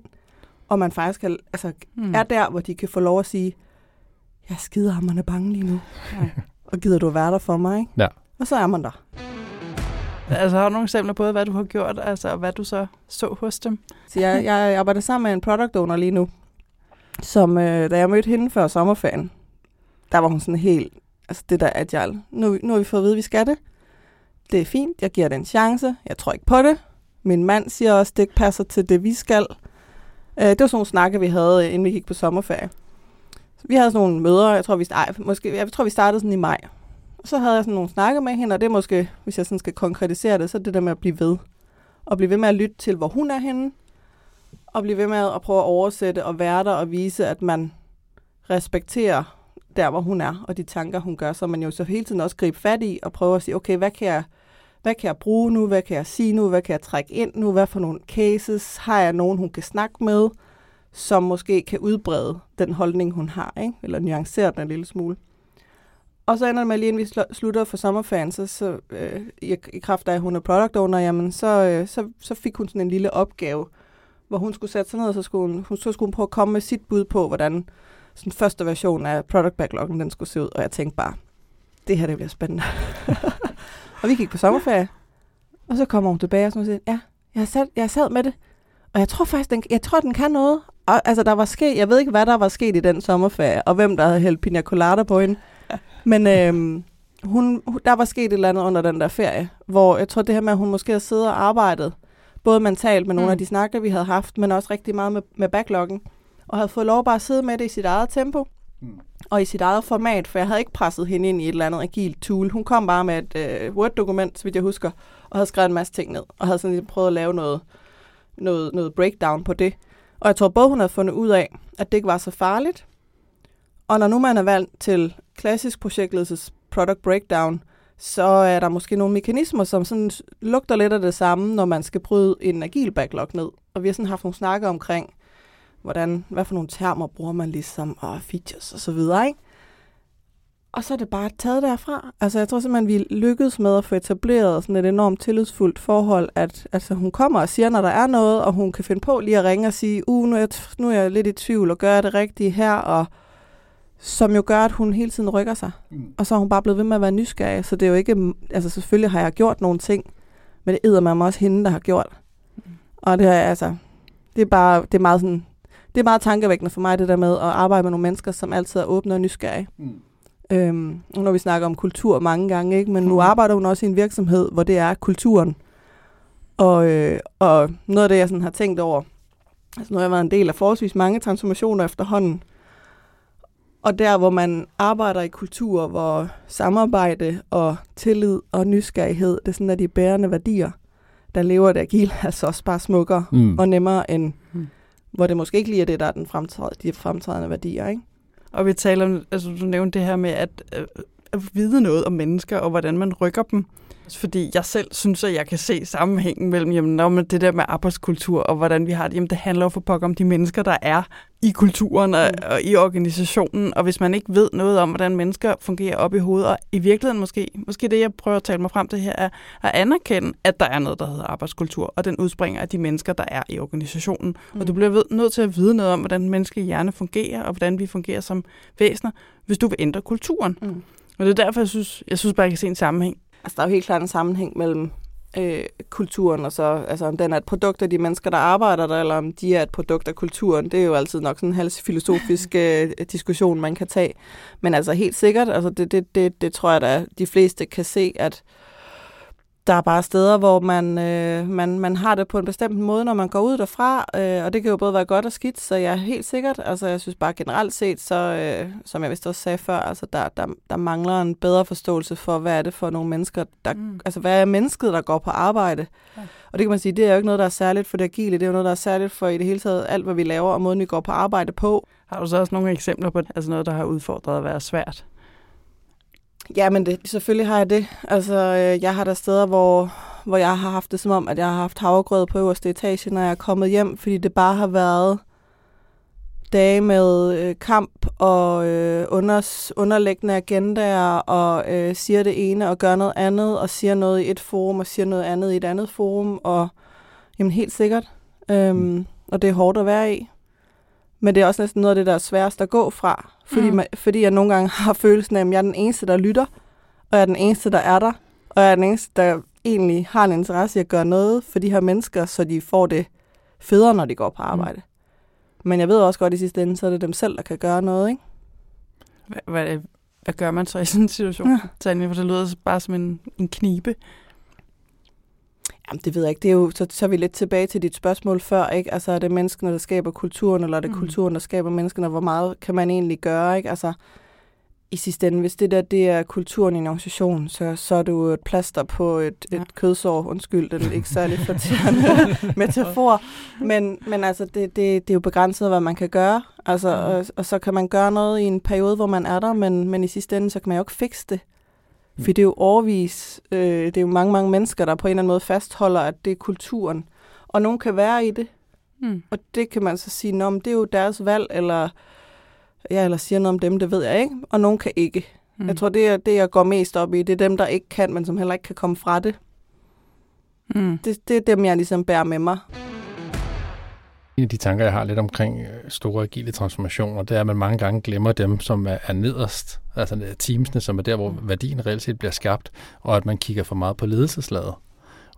og man faktisk kan, altså, mm. er der, hvor de kan få lov at sige, jeg er skidehammerne bange lige nu. Ja. og gider du at være der for mig? Ikke? Ja. Og så er man der. Altså har du nogle eksempler på, hvad du har gjort, altså hvad du så så hos dem? Så jeg, jeg arbejder sammen med en product owner lige nu, som øh, da jeg mødte hende før sommerferien, der var hun sådan helt, altså det der agile, nu, nu har vi fået at vide, at vi skal det. Det er fint, jeg giver det en chance, jeg tror ikke på det. Min mand siger også, at det ikke passer til det, vi skal. Øh, det var sådan nogle snakke, vi havde, øh, inden vi gik på sommerferie. Så vi havde sådan nogle møder, jeg tror, vi, ej, måske, jeg tror, vi startede sådan i maj. Og så havde jeg sådan nogle snakke med hende, og det er måske, hvis jeg sådan skal konkretisere det, så det der med at blive ved. Og blive ved med at lytte til, hvor hun er henne, og blive ved med at prøve at oversætte og være der og vise, at man respekterer der, hvor hun er, og de tanker, hun gør, så man jo så hele tiden også gribe fat i og prøve at sige, okay, hvad kan jeg, hvad kan jeg bruge nu, hvad kan jeg sige nu, hvad kan jeg trække ind nu, hvad for nogle cases, har jeg nogen, hun kan snakke med, som måske kan udbrede den holdning, hun har, ikke? eller nuancere den en lille smule. Og så ender det med, lige inden vi slutter for sommerferien, så, så øh, i, i kraft af, at hun er product owner, jamen, så, øh, så, så fik hun sådan en lille opgave, hvor hun skulle sætte sig ned, og så skulle hun, hun, så skulle hun prøve at komme med sit bud på, hvordan sådan første version af product backloggen, den skulle se ud. Og jeg tænkte bare, det her det bliver spændende. og vi gik på sommerferie, og så kommer hun tilbage og så siger, ja, jeg sad, jeg sad med det, og jeg tror faktisk, den, jeg tror, den kan noget. Og, altså, der var sket, jeg ved ikke, hvad der var sket i den sommerferie, og hvem der havde hældt pina colada på hende. Men øhm, hun, der var sket et eller andet under den der ferie, hvor jeg tror det her med, at hun måske har siddet og arbejdet, både mentalt med nogle mm. af de snakker, vi havde haft, men også rigtig meget med, med backloggen, og havde fået lov bare at sidde med det i sit eget tempo, mm. og i sit eget format, for jeg havde ikke presset hende ind i et eller andet agilt tool. Hun kom bare med et øh, Word-dokument, så vidt jeg husker, og havde skrevet en masse ting ned, og havde sådan lidt prøvet at lave noget, noget, noget breakdown på det. Og jeg tror både, hun havde fundet ud af, at det ikke var så farligt, og når nu man er valgt til klassisk projektledelses product breakdown, så er der måske nogle mekanismer, som sådan lugter lidt af det samme, når man skal bryde en agil backlog ned. Og vi har sådan haft nogle snakker omkring, hvordan, hvad for nogle termer bruger man ligesom, og features og så videre, ikke? Og så er det bare taget derfra. Altså, jeg tror simpelthen, vi lykkedes med at få etableret sådan et enormt tillidsfuldt forhold, at altså, hun kommer og siger, når der er noget, og hun kan finde på lige at ringe og sige, uh, nu er jeg, nu er jeg lidt i tvivl, og gør jeg det rigtige her, og som jo gør, at hun hele tiden rykker sig. Mm. Og så er hun bare blevet ved med at være nysgerrig, så det er jo ikke, altså selvfølgelig har jeg gjort nogle ting, men det æder mig også hende, der har gjort. Mm. Og det er altså, det er bare, det er meget sådan, det er meget tankevækkende for mig, det der med at arbejde med nogle mennesker, som altid er åbne og nysgerrige. Mm. Øhm, når vi snakker om kultur mange gange, ikke? men nu mm. arbejder hun også i en virksomhed, hvor det er kulturen. Og, øh, og noget af det, jeg sådan har tænkt over, altså nu har jeg været en del af forholdsvis mange transformationer efterhånden, og der, hvor man arbejder i kultur, hvor samarbejde og tillid og nysgerrighed, det er sådan, at de bærende værdier, der lever det agile, altså også bare smukkere mm. og nemmere end mm. hvor det måske ikke lige er det, der er den fremtrædende, de fremtrædende værdier. Ikke? Og vi taler om, altså du nævnte det her med at, øh, at vide noget om mennesker, og hvordan man rykker dem. Fordi jeg selv synes, at jeg kan se sammenhængen mellem jamen, man det der med arbejdskultur og hvordan vi har det. Jamen, det handler jo for pokker om de mennesker, der er i kulturen og, mm. og i organisationen. Og hvis man ikke ved noget om, hvordan mennesker fungerer op i hovedet, og i virkeligheden måske, måske det, jeg prøver at tale mig frem til her, er at anerkende, at der er noget, der hedder arbejdskultur, og den udspringer af de mennesker, der er i organisationen. Mm. Og du bliver ved, nødt til at vide noget om, hvordan menneskelig hjerne fungerer, og hvordan vi fungerer som væsener, hvis du vil ændre kulturen. Mm. Og det er derfor, jeg synes, jeg synes bare, jeg kan se en sammenhæng Altså, der er jo helt klart en sammenhæng mellem øh, kulturen, og så, altså om den er et produkt af de mennesker, der arbejder der, eller om de er et produkt af kulturen. Det er jo altid nok sådan en halv filosofisk øh, diskussion, man kan tage. Men altså helt sikkert, altså det, det, det, det tror jeg, at de fleste kan se, at der er bare steder, hvor man, øh, man, man har det på en bestemt måde, når man går ud derfra, øh, og det kan jo både være godt og skidt, så jeg er helt sikkert, altså jeg synes bare generelt set, så øh, som jeg vist også sagde før, altså der, der, der mangler en bedre forståelse for, hvad er det for nogle mennesker, der, mm. altså hvad er mennesket, der går på arbejde? Ja. Og det kan man sige, det er jo ikke noget, der er særligt for det agile, det er jo noget, der er særligt for i det hele taget alt, hvad vi laver, og måden vi går på arbejde på. Har du så også nogle eksempler på altså noget, der har udfordret at være svært? Ja, men det, selvfølgelig har jeg det. Altså, øh, jeg har der steder, hvor, hvor jeg har haft det som om, at jeg har haft havregrød på øverste etage, når jeg er kommet hjem, fordi det bare har været dage med øh, kamp og øh, unders, underliggende agendaer, og øh, siger det ene og gør noget andet, og siger noget i et forum, og siger noget andet i et andet forum, og jamen helt sikkert. Øhm, mm. Og det er hårdt at være i. Men det er også næsten noget af det, der er sværest at gå fra. Fordi, mm. man, fordi jeg nogle gange har følelsen af, at jeg er den eneste, der lytter, og jeg er den eneste, der er der, og jeg er den eneste, der egentlig har en interesse i at gøre noget for de her mennesker, så de får det federe, når de går på mm. arbejde. Mm. Men jeg ved også godt, at i sidste ende, så er det dem selv, der kan gøre noget, ikke? Hvad, hvad, hvad gør man så i sådan en situation, ja. Tanja? For det lyder bare som en, en knibe. Jamen, det ved jeg ikke. Det er jo, så, så er vi lidt tilbage til dit spørgsmål før, ikke? Altså, er det menneskene, der skaber kulturen, eller er det mm. kulturen, der skaber menneskene? Hvor meget kan man egentlig gøre, ikke? Altså, i sidste ende, hvis det der det er kulturen i en organisation, så, så er du et plaster på et, ja. et kødsår. Undskyld, den er ikke særlig flatterende metafor. Men, men altså, det, det, det er jo begrænset, hvad man kan gøre. Altså, mm. og, og så kan man gøre noget i en periode, hvor man er der, men, men i sidste ende, så kan man jo ikke fikse det. Mm. For det er jo overvis, øh, det er jo mange, mange mennesker, der på en eller anden måde fastholder, at det er kulturen. Og nogen kan være i det. Mm. Og det kan man så sige, Nå, det er jo deres valg, eller, ja, eller siger noget om dem, det ved jeg ikke. Og nogen kan ikke. Mm. Jeg tror, det er det, jeg går mest op i. Det er dem, der ikke kan, men som heller ikke kan komme fra det. Mm. Det, det er dem, jeg ligesom bærer med mig. En af de tanker, jeg har lidt omkring øh, store agile transformationer, det er, at man mange gange glemmer dem, som er nederst, altså teamsene, som er der, hvor mm. værdien reelt set bliver skabt, og at man kigger for meget på ledelseslaget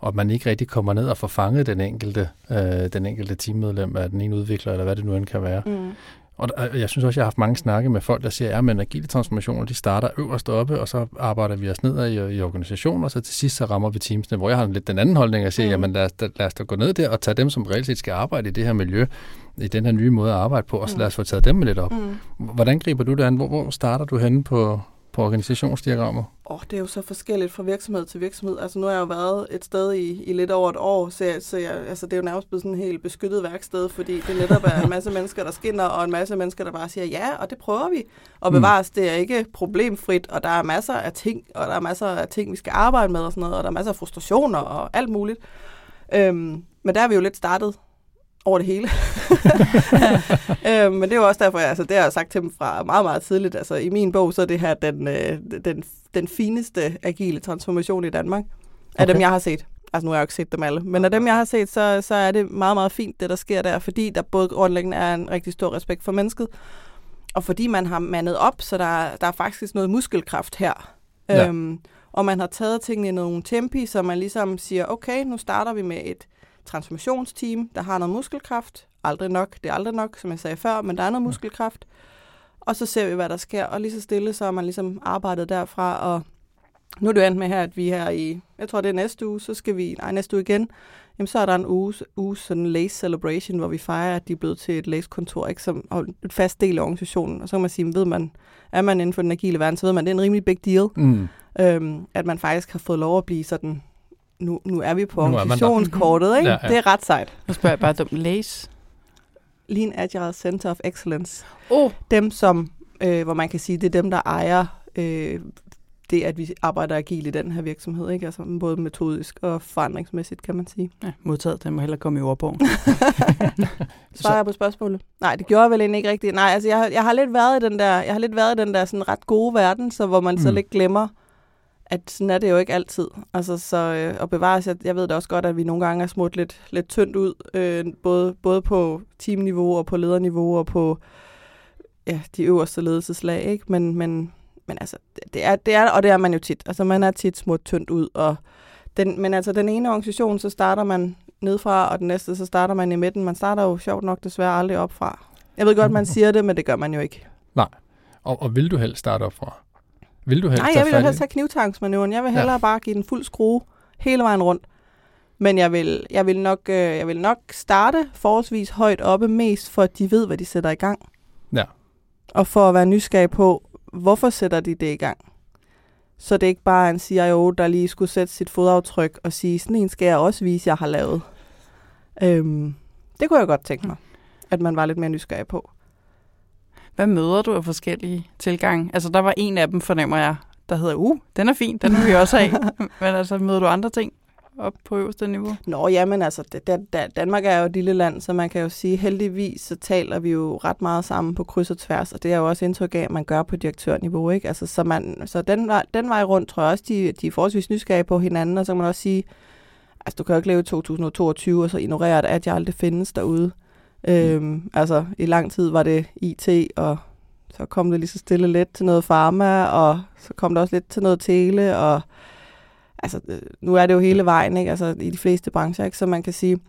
og at man ikke rigtig kommer ned og får fanget den enkelte, øh, den enkelte teammedlem af den ene udvikler, eller hvad det nu end kan være. Mm. Og jeg synes også, jeg har haft mange snakke med folk, der siger, at agile transformationer, de starter øverst oppe, og så arbejder vi os ned i, i organisationen, og så til sidst så rammer vi teamsene, hvor jeg har lidt den anden holdning at sige, mm. jamen lad os, lad os da gå ned der og tage dem, som reelt set skal arbejde i det her miljø, i den her nye måde at arbejde på, og så lad os få taget dem lidt op. Mm. Hvordan griber du det an? Hvor, hvor starter du henne på, på organisationsdiagrammer? Oh, det er jo så forskelligt fra virksomhed til virksomhed. Altså nu har jeg jo været et sted i, i lidt over et år, så, jeg, så jeg, altså, det er jo nærmest blevet sådan et helt beskyttet værksted, fordi det netop er en masse mennesker, der skinner, og en masse mennesker, der bare siger, ja, og det prøver vi. Og mm. bevares, det er ikke problemfrit, og der er masser af ting, og der er masser af ting, vi skal arbejde med og sådan noget, og der er masser af frustrationer og alt muligt. Øhm, men der er vi jo lidt startet over det hele. øh, men det er jo også derfor, jeg, altså, det har jeg sagt til dem fra meget, meget tidligt. Altså, I min bog, så er det her den, øh, den, den fineste agile transformation i Danmark. Af okay. dem, jeg har set. Altså, nu har jeg jo ikke set dem alle. Men af dem, jeg har set, så, så er det meget, meget fint, det der sker der. Fordi der både grundlæggende er en rigtig stor respekt for mennesket, og fordi man har mandet op, så der, der er faktisk noget muskelkraft her. Ja. Øhm, og man har taget tingene i nogle tempi, så man ligesom siger, okay, nu starter vi med et transformationsteam, der har noget muskelkraft. Aldrig nok, det er aldrig nok, som jeg sagde før, men der er noget muskelkraft. Og så ser vi, hvad der sker, og lige så stille, så har man ligesom arbejdet derfra, og nu er det jo endt med her, at vi her i, jeg tror det er næste uge, så skal vi, nej næste uge igen, jamen så er der en uge, uge sådan lace celebration, hvor vi fejrer, at de er blevet til et lace-kontor, ikke, som og et fast del af organisationen. Og så kan man sige, ved man, er man inden for den agile verden, så ved man, det er en rimelig big deal, mm. øhm, at man faktisk har fået lov at blive sådan nu, nu er vi på organisationskortet, ikke? Ja, ja. Det er ret sejt. Nu spørger jeg bare dumt. Lace? Lean Agile Center of Excellence. Oh. Dem, som, øh, hvor man kan sige, det er dem, der ejer øh, det, at vi arbejder agil i den her virksomhed, ikke? Altså både metodisk og forandringsmæssigt, kan man sige. Ja, modtaget. Den må heller komme i ordbogen. Svarer jeg på spørgsmålet? Nej, det gjorde jeg vel egentlig ikke rigtigt. Nej, altså jeg, jeg har lidt været i den der, jeg har lidt været i den der sådan ret gode verden, så hvor man mm. så lidt glemmer, at sådan er det jo ikke altid. Altså, så øh, at bevare sig, jeg ved da også godt, at vi nogle gange er smurt lidt, lidt tyndt ud, øh, både, både på teamniveau og på lederniveau og på ja, de øverste ledelseslag, ikke? Men, men, men altså, det er, det er, og det er man jo tit. Altså, man er tit smurt tyndt ud, og den, men altså, den ene organisation, så starter man nedfra, og den næste, så starter man i midten. Man starter jo sjovt nok desværre aldrig opfra. Jeg ved godt, man siger det, men det gør man jo ikke. Nej. Og, og vil du helst starte opfra? Vil du helst Nej, jeg vil helst have knivtangsmanøvren. Jeg vil hellere ja. bare give den fuld skrue hele vejen rundt. Men jeg vil, jeg vil, nok, øh, jeg vil nok starte forholdsvis højt oppe, mest for at de ved, hvad de sætter i gang. Ja. Og for at være nysgerrig på, hvorfor sætter de det i gang? Så det er ikke bare en CIO, der lige skulle sætte sit fodaftryk og sige, sådan en skal jeg også vise, jeg har lavet. Øhm, det kunne jeg godt tænke mig, at man var lidt mere nysgerrig på. Hvad møder du af forskellige tilgange? Altså, der var en af dem, fornemmer jeg, der hedder, uh, den er fin, den vil vi også have. Men altså, møder du andre ting op på øverste niveau? Nå, jamen altså, det, det, Danmark er jo et lille land, så man kan jo sige, heldigvis så taler vi jo ret meget sammen på kryds og tværs, og det er jo også indtryk af, at man gør på direktørniveau, ikke? Altså, så, man, så den, vej, den vej rundt tror jeg også, de, de er forholdsvis nysgerrige på hinanden, og så kan man også sige, altså du kan jo ikke leve i 2022, og så ignorere, at Agile det findes derude. Øhm, altså, i lang tid var det IT, og så kom det lige så stille lidt til noget pharma, og så kom det også lidt til noget tele, og altså, øh, nu er det jo hele vejen, ikke? Altså, i de fleste brancher, ikke? Så man kan sige,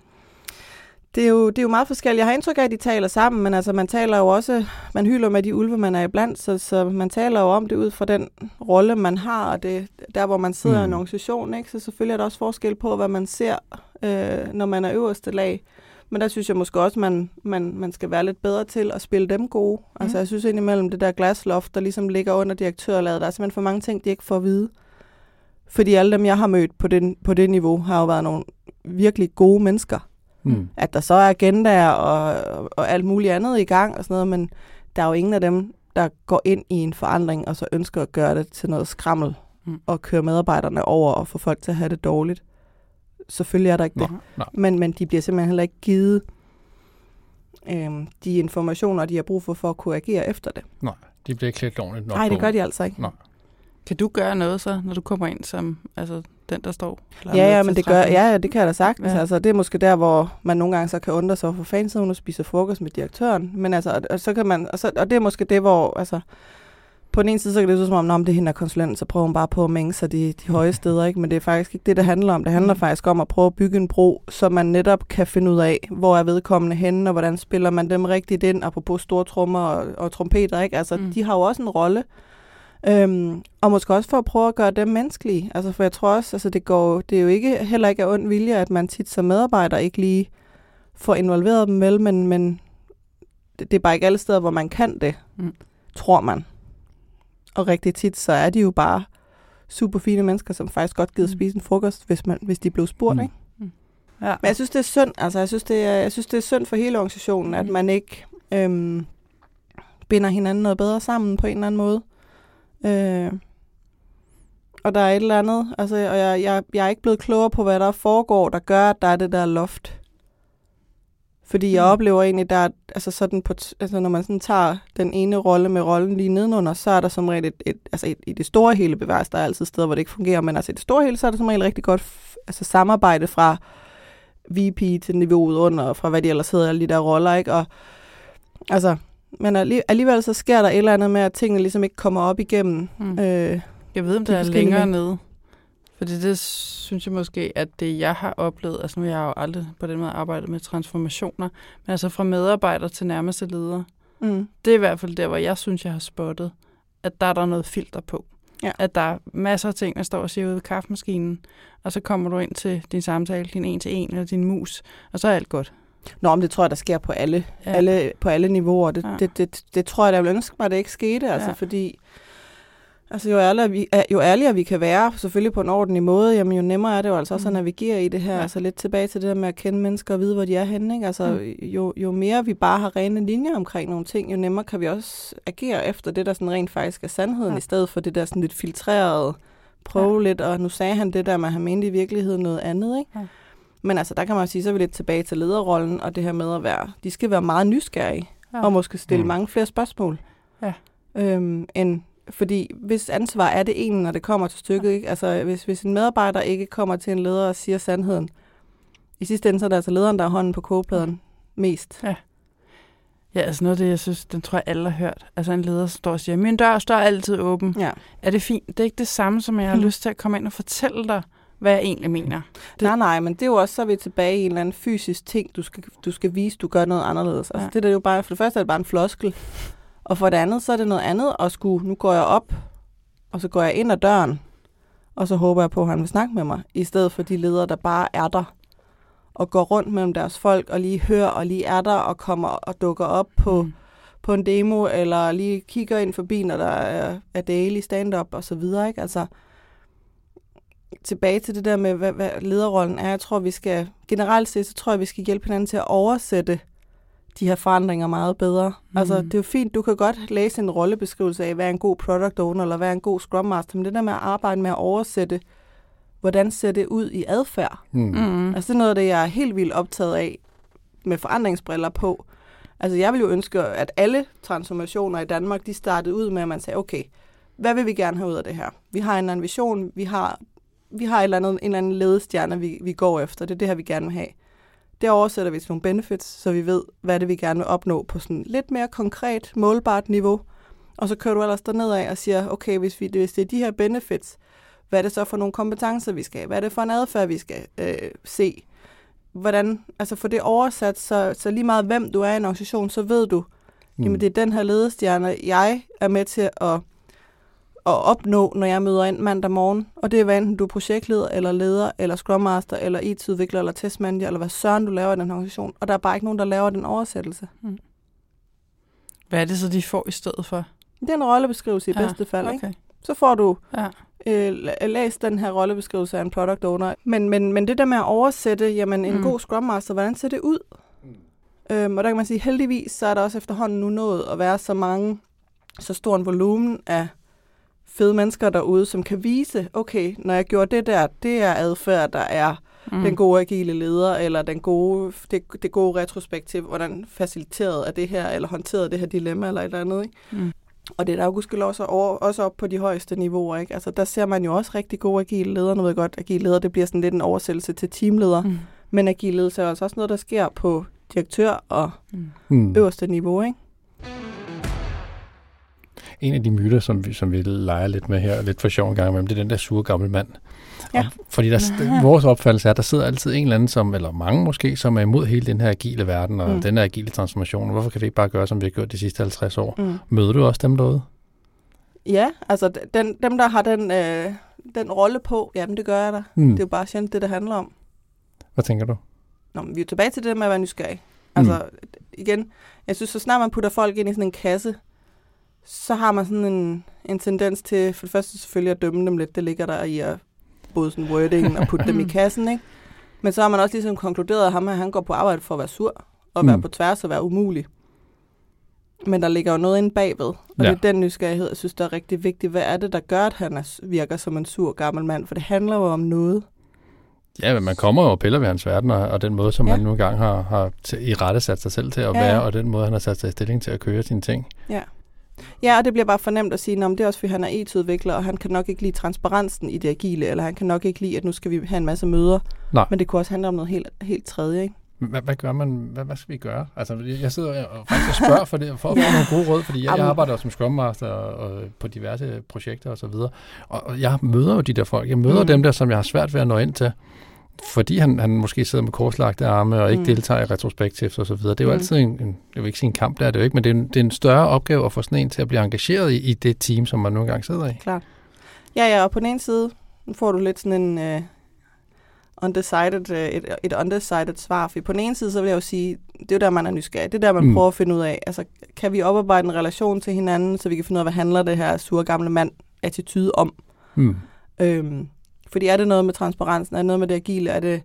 det er, jo, det er jo meget forskelligt. Jeg har indtryk af, at de taler sammen, men altså, man taler jo også, man hylder med de ulve, man er iblandt, så, så man taler jo om det ud fra den rolle, man har, og det, der, hvor man sidder mm. i en mm. organisation, ikke? så selvfølgelig er der også forskel på, hvad man ser, øh, når man er øverste lag. Men der synes jeg måske også, man, man, man skal være lidt bedre til at spille dem gode. Mm. Altså jeg synes indimellem det der glasloft, der ligesom ligger under direktørlaget, der er simpelthen for mange ting, de ikke får at vide. Fordi alle dem, jeg har mødt på, den, på det niveau, har jo været nogle virkelig gode mennesker. Mm. At der så er agendaer og, og alt muligt andet i gang og sådan noget, men der er jo ingen af dem, der går ind i en forandring og så ønsker at gøre det til noget skrammel mm. og køre medarbejderne over og få folk til at have det dårligt. Selvfølgelig er der ikke det. Nej. Men, men de bliver simpelthen heller ikke givet øhm, de informationer, de har brug for for at kunne agere efter det. Nej, de bliver ikke klædt ordentligt nok Nej, det gør de altså ikke. Nej. Kan du gøre noget så, når du kommer ind som altså, den, der står? Ja, ja, men det gør, ja, ja, det kan jeg da sagtens. Ja. Altså, det er måske der, hvor man nogle gange så kan undre sig for fanden, hun og spiser frokost med direktøren. Men altså, og, så kan man, og, så, og det er måske det, hvor, altså, på den ene side, så kan det lyde som om, det er hende konsulent, så prøver hun bare på at mænge sig de, de høje steder, ikke? men det er faktisk ikke det, det handler om. Det handler mm. faktisk om at prøve at bygge en bro, så man netop kan finde ud af, hvor er vedkommende henne, og hvordan spiller man dem rigtigt ind, apropos store trommer og, og trompeter. Ikke? Altså, mm. de har jo også en rolle. Øhm, og måske også for at prøve at gøre dem menneskelige. Altså, for jeg tror også, altså, det, går, det er jo ikke, heller ikke af ond vilje, at man tit som medarbejder ikke lige får involveret dem vel, men, men det, det er bare ikke alle steder, hvor man kan det, mm. tror man. Og rigtig tit, så er de jo bare super fine mennesker, som faktisk godt gider mm. spise en frokost, hvis, man, hvis de blev spurgt, mm. ikke? Mm. Ja. Men jeg synes, det er synd. Altså, jeg synes, det er, jeg synes, det er synd for hele organisationen, mm. at man ikke øhm, binder hinanden noget bedre sammen på en eller anden måde. Øh, og der er et eller andet, altså, og jeg, jeg, jeg er ikke blevet klogere på, hvad der foregår, der gør, at der er det der loft. Fordi jeg mm. oplever egentlig, der er, altså sådan på, altså når man sådan tager den ene rolle med rollen lige nedenunder, så er der som regel et, et altså et, i det store hele bevægelser, der er altid steder, hvor det ikke fungerer, men altså i det store hele, så er der som regel rigtig godt altså samarbejde fra VP til niveauet under, fra hvad de ellers hedder, alle de der roller, ikke? Og altså, men alligevel så sker der et eller andet med, at tingene ligesom ikke kommer op igennem. Mm. Øh, jeg ved, om det er længere nede. Fordi det synes jeg måske, at det jeg har oplevet, altså nu har jeg jo aldrig på den måde arbejdet med transformationer, men altså fra medarbejder til nærmeste leder, mm. det er i hvert fald der, hvor jeg synes, jeg har spottet, at der er der noget filter på. Ja. At der er masser af ting, der står og siger ude ved kaffemaskinen, og så kommer du ind til din samtale, din en til en eller din mus, og så er alt godt. Nå, men det tror jeg, der sker på alle, ja. alle, på alle niveauer. Det, ja. det, det, det, det tror jeg, der vil ønske mig, at det ikke skete, altså, ja. fordi Altså jo ærligere, vi, jo ærligere vi kan være, selvfølgelig på en ordentlig måde, jamen jo nemmere er det jo altså også at mm. navigere i det her. Ja. Altså lidt tilbage til det der med at kende mennesker og vide, hvor de er henne. Ikke? Altså mm. jo, jo mere vi bare har rene linjer omkring nogle ting, jo nemmere kan vi også agere efter det, der sådan rent faktisk er sandheden, ja. i stedet for det der sådan lidt filtrerede, prøve ja. lidt, og nu sagde han det der med, at han mente i virkeligheden noget andet. Ikke? Ja. Men altså, der kan man sige, så er vi lidt tilbage til lederrollen, og det her med at være, de skal være meget nysgerrige, ja. og måske stille mm. mange flere spørgsmål, ja. øhm, end fordi hvis ansvar er det ene, når det kommer til stykket, ikke? Altså, hvis, hvis en medarbejder ikke kommer til en leder og siger sandheden, i sidste ende så er det altså lederen, der har hånden på kogepladen mest. Ja. Ja, altså noget af det, jeg synes, den tror jeg alle har hørt. Altså en leder står og siger, min dør står altid åben. Ja. Er det fint? Det er ikke det samme, som jeg har hmm. lyst til at komme ind og fortælle dig, hvad jeg egentlig mener. Det... Nej, nej, men det er jo også, så er vi tilbage i en eller anden fysisk ting, du skal, du skal vise, du gør noget anderledes. Altså, ja. det er jo bare, for det første er det bare en floskel, og for det andet, så er det noget andet at skulle, nu går jeg op, og så går jeg ind ad døren, og så håber jeg på, at han vil snakke med mig, i stedet for de ledere, der bare er der, og går rundt mellem deres folk, og lige hører, og lige er der, og kommer og dukker op på, mm. på en demo, eller lige kigger ind forbi, når der er, er daily stand-up, og så videre, ikke? Altså, tilbage til det der med, hvad, hvad lederrollen er. Jeg tror, vi skal, generelt set, så tror jeg, vi skal hjælpe hinanden til at oversætte de her forandringer meget bedre. Mm. Altså, det er jo fint, du kan godt læse en rollebeskrivelse af, hvad er en god product owner, eller hvad er en god scrum master, men det der med at arbejde med at oversætte, hvordan ser det ud i adfærd? Mm. Mm. Altså, det er noget af det, jeg er helt vildt optaget af, med forandringsbriller på. Altså, jeg vil jo ønske, at alle transformationer i Danmark, de startede ud med, at man sagde, okay, hvad vil vi gerne have ud af det her? Vi har en eller anden vision, vi har, vi har et eller andet, en eller anden ledestjerne, vi, vi går efter. Det er det her, vi gerne vil have. Det oversætter vi til nogle benefits, så vi ved, hvad det vi gerne vil opnå på sådan lidt mere konkret, målbart niveau. Og så kører du ellers derned af og siger, okay, hvis, vi, hvis det er de her benefits, hvad er det så for nogle kompetencer, vi skal have? Hvad er det for en adfærd, vi skal øh, se? Hvordan, altså få det oversat, så, så lige meget hvem du er i en organisation, så ved du, mm. jamen det er den her ledestjerne, jeg er med til at at opnå, når jeg møder ind mandag morgen. Og det er, hvad enten du er projektleder, eller leder, eller scrum master, eller IT-udvikler, eller testmanager, eller hvad søren du laver i den organisation. Og der er bare ikke nogen, der laver den oversættelse. Mm. Hvad er det så, de får i stedet for? Det er en rollebeskrivelse i ja, bedste fald. Okay. Ikke? Så får du ja. øh, læst den her rollebeskrivelse af en product owner. Men, men, men det der med at oversætte, jamen en mm. god scrum master, hvordan ser det ud? Mm. Øhm, og der kan man sige, heldigvis så er der også efterhånden nu nået at være så mange, så stor en volumen af fede mennesker derude, som kan vise, okay, når jeg gjorde det der, det er adfærd, der er mm. den gode agile leder, eller den gode, det, det gode retrospektiv, hvordan faciliteret er det her, eller håndteret det her dilemma, eller et eller andet. Ikke? Mm. Og det er der jo gudskelov også, over, også op på de højeste niveauer. Ikke? Altså, der ser man jo også rigtig gode agile ledere. Nu ved jeg godt, agile leder, det bliver sådan lidt en oversættelse til teamleder. Mm. Men agile ledelse er også noget, der sker på direktør og mm. øverste niveau. Ikke? En af de myter, som vi, som vi leger lidt med her, lidt for sjov en gang imellem, det er den der sure gamle mand. Ja. Og, fordi der, vores opfattelse er, at der sidder altid en eller anden, som, eller mange måske, som er imod hele den her agile verden og mm. den her agile transformation. Hvorfor kan vi ikke bare gøre, som vi har gjort de sidste 50 år? Mm. Møder du også dem derude? Ja, altså den, dem, der har den, øh, den rolle på, jamen det gør jeg da. Mm. Det er jo bare sjældent det, det handler om. Hvad tænker du? Nå, men vi er tilbage til det med at være nysgerrig. Altså mm. igen, jeg synes, så snart man putter folk ind i sådan en kasse, så har man sådan en, en tendens til, for det første selvfølgelig at dømme dem lidt, det ligger der i at både sådan wording og putte dem i kassen, ikke? Men så har man også ligesom konkluderet, at ham her, han går på arbejde for at være sur, og være mm. på tværs og være umulig. Men der ligger jo noget inde bagved, og ja. det er den nysgerrighed, jeg synes, der er rigtig vigtigt. Hvad er det, der gør, at han er, virker som en sur gammel mand? For det handler jo om noget. Ja, men man kommer jo og piller ved hans verden, og, og den måde, som ja. han nu engang har, har i rette sat sig selv til at ja. være, og den måde, han har sat sig i stilling til at køre sine ting. Ja. Ja, og det bliver bare fornemt at sige, at det er også fordi, han er IT-udvikler, og han kan nok ikke lide transparensen i det agile, eller han kan nok ikke lide, at nu skal vi have en masse møder. Nej. Men det kunne også handle om noget helt, helt tredje, ikke? Hvad, hvad gør man? Hvad, hvad skal vi gøre? Altså, jeg sidder og faktisk spørger for, det, for at få nogle gode råd, fordi jeg, jeg arbejder som Scrum Master og, og på diverse projekter og så videre. Og, og jeg møder jo de der folk. Jeg møder mm. dem der, som jeg har svært ved at nå ind til fordi han, han måske sidder med korslagte arme og ikke mm. deltager i så videre. Det er jo mm. altid en, en, jeg vil ikke sige en kamp, der er det jo ikke, men det er, en, det er en større opgave at få sådan en til at blive engageret i, i det team, som man nogle gange sidder i. Klart. Ja, ja, og på den ene side får du lidt sådan en uh, undecided, uh, et, et undecided svar, for på den ene side, så vil jeg jo sige, det er jo der, man er nysgerrig. Det er der, man mm. prøver at finde ud af, altså, kan vi oparbejde en relation til hinanden, så vi kan finde ud af, hvad handler det her sure gamle mand attitude om. Mm. Øhm, fordi er det noget med transparensen? Er det noget med det agile? Er det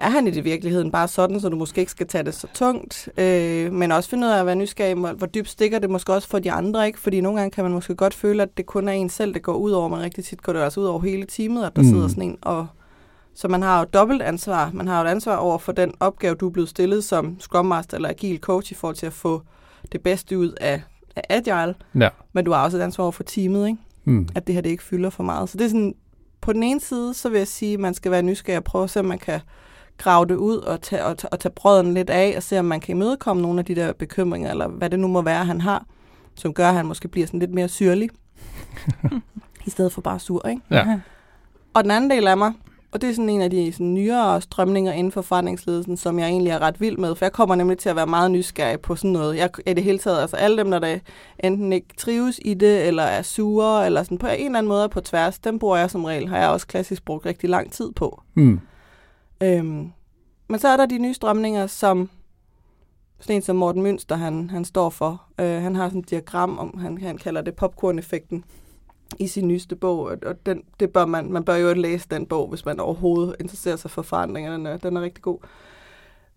er han i det virkeligheden bare sådan, så du måske ikke skal tage det så tungt, øh, men også finde ud af at være nysgerrig, hvor, dybt stikker det måske også for de andre, ikke? Fordi nogle gange kan man måske godt føle, at det kun er en selv, det går ud over, men rigtig tit går det også ud over hele teamet, at der mm. sidder sådan en og så man har jo dobbelt ansvar. Man har jo et ansvar over for den opgave, du er blevet stillet som Scrum Master eller Agile Coach i forhold til at få det bedste ud af, af Agile. Ja. Men du har også et ansvar over for teamet, ikke? Mm. At det her det ikke fylder for meget. Så det er sådan, på den ene side, så vil jeg sige, at man skal være nysgerrig og prøve at se, om man kan grave det ud og tage, og, og tage brøden lidt af, og se, om man kan imødekomme nogle af de der bekymringer, eller hvad det nu må være, han har, som gør, at han måske bliver sådan lidt mere syrlig, i stedet for bare sur, ikke? Ja. Og den anden del af mig, og det er sådan en af de sådan, nyere strømninger inden for forretningsledelsen, som jeg egentlig er ret vild med, for jeg kommer nemlig til at være meget nysgerrig på sådan noget. Jeg er det hele taget, altså alle dem, der, der enten ikke trives i det, eller er sure, eller sådan på en eller anden måde på tværs, dem bruger jeg som regel, har jeg også klassisk brugt rigtig lang tid på. Mm. Øhm, men så er der de nye strømninger, som sådan en som Morten Mønster, han, han står for. Øh, han har sådan et diagram, om han, han kalder det popcorn-effekten i sin nyeste bog, og den, det bør man, man bør jo læse den bog, hvis man overhovedet interesserer sig for forandringerne. Den er, den er rigtig god.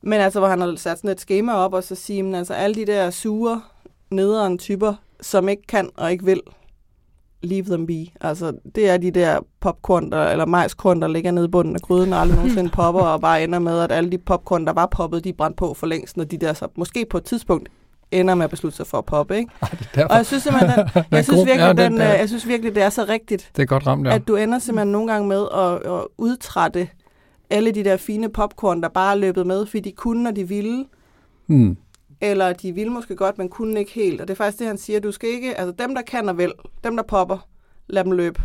Men altså, hvor han har sat sådan et schema op, og så siger, at altså alle de der sure, nederen typer, som ikke kan og ikke vil, leave them be. Altså, det er de der popcorn, der, eller majskorn, der ligger nede i bunden af gryden, og aldrig nogensinde popper, og bare ender med, at alle de popcorn, der var poppet, de brændt på for længst, når de der så måske på et tidspunkt ender med at beslutte sig for at poppe, ikke? Ej, og jeg synes simpelthen, den, jeg, synes virkelig, ja, den, øh, jeg synes virkelig, det er så rigtigt. Det er godt ramt, ja. At du ender simpelthen nogle gange med at, at udtrætte alle de der fine popcorn, der bare er løbet med, fordi de kunne, når de ville. Mm. Eller de ville måske godt, men kunne ikke helt. Og det er faktisk det, han siger. Du skal ikke, altså dem, der kan og vil, dem, der popper, lad dem løbe.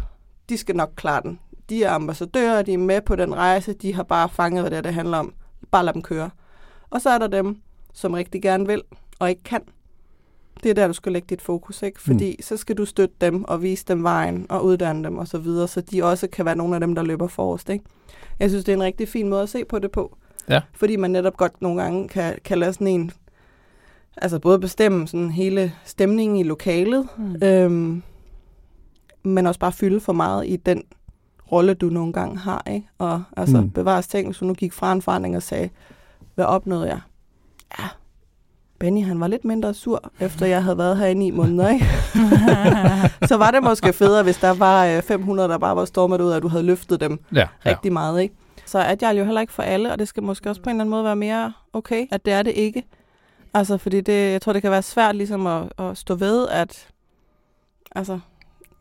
De skal nok klare den. De er ambassadører, de er med på den rejse, de har bare fanget, hvad det, er, det handler om. Bare lad dem køre. Og så er der dem, som rigtig gerne vil og ikke kan. Det er der, du skal lægge dit fokus, ikke? Fordi mm. så skal du støtte dem og vise dem vejen og uddanne dem osv., så, videre, så de også kan være nogle af dem, der løber forrest, ikke? Jeg synes, det er en rigtig fin måde at se på det på. Ja. Fordi man netop godt nogle gange kan, kan lade sådan en, altså både bestemme sådan hele stemningen i lokalet, mm. øhm, men også bare fylde for meget i den rolle, du nogle gange har, ikke? Og altså mm. bevares ting, hvis du nu gik fra en forandring og sagde, hvad opnåede jeg? Ja, Benny han var lidt mindre sur, efter jeg havde været her i ni måneder. Ikke? så var det måske federe, hvis der var 500, øh, der bare var stormet ud, at du havde løftet dem ja, ja. rigtig meget. Ikke? Så er jeg jo heller ikke for alle, og det skal måske også på en eller anden måde være mere okay, at det er det ikke. Altså, fordi det, jeg tror, det kan være svært ligesom at, at stå ved, at altså,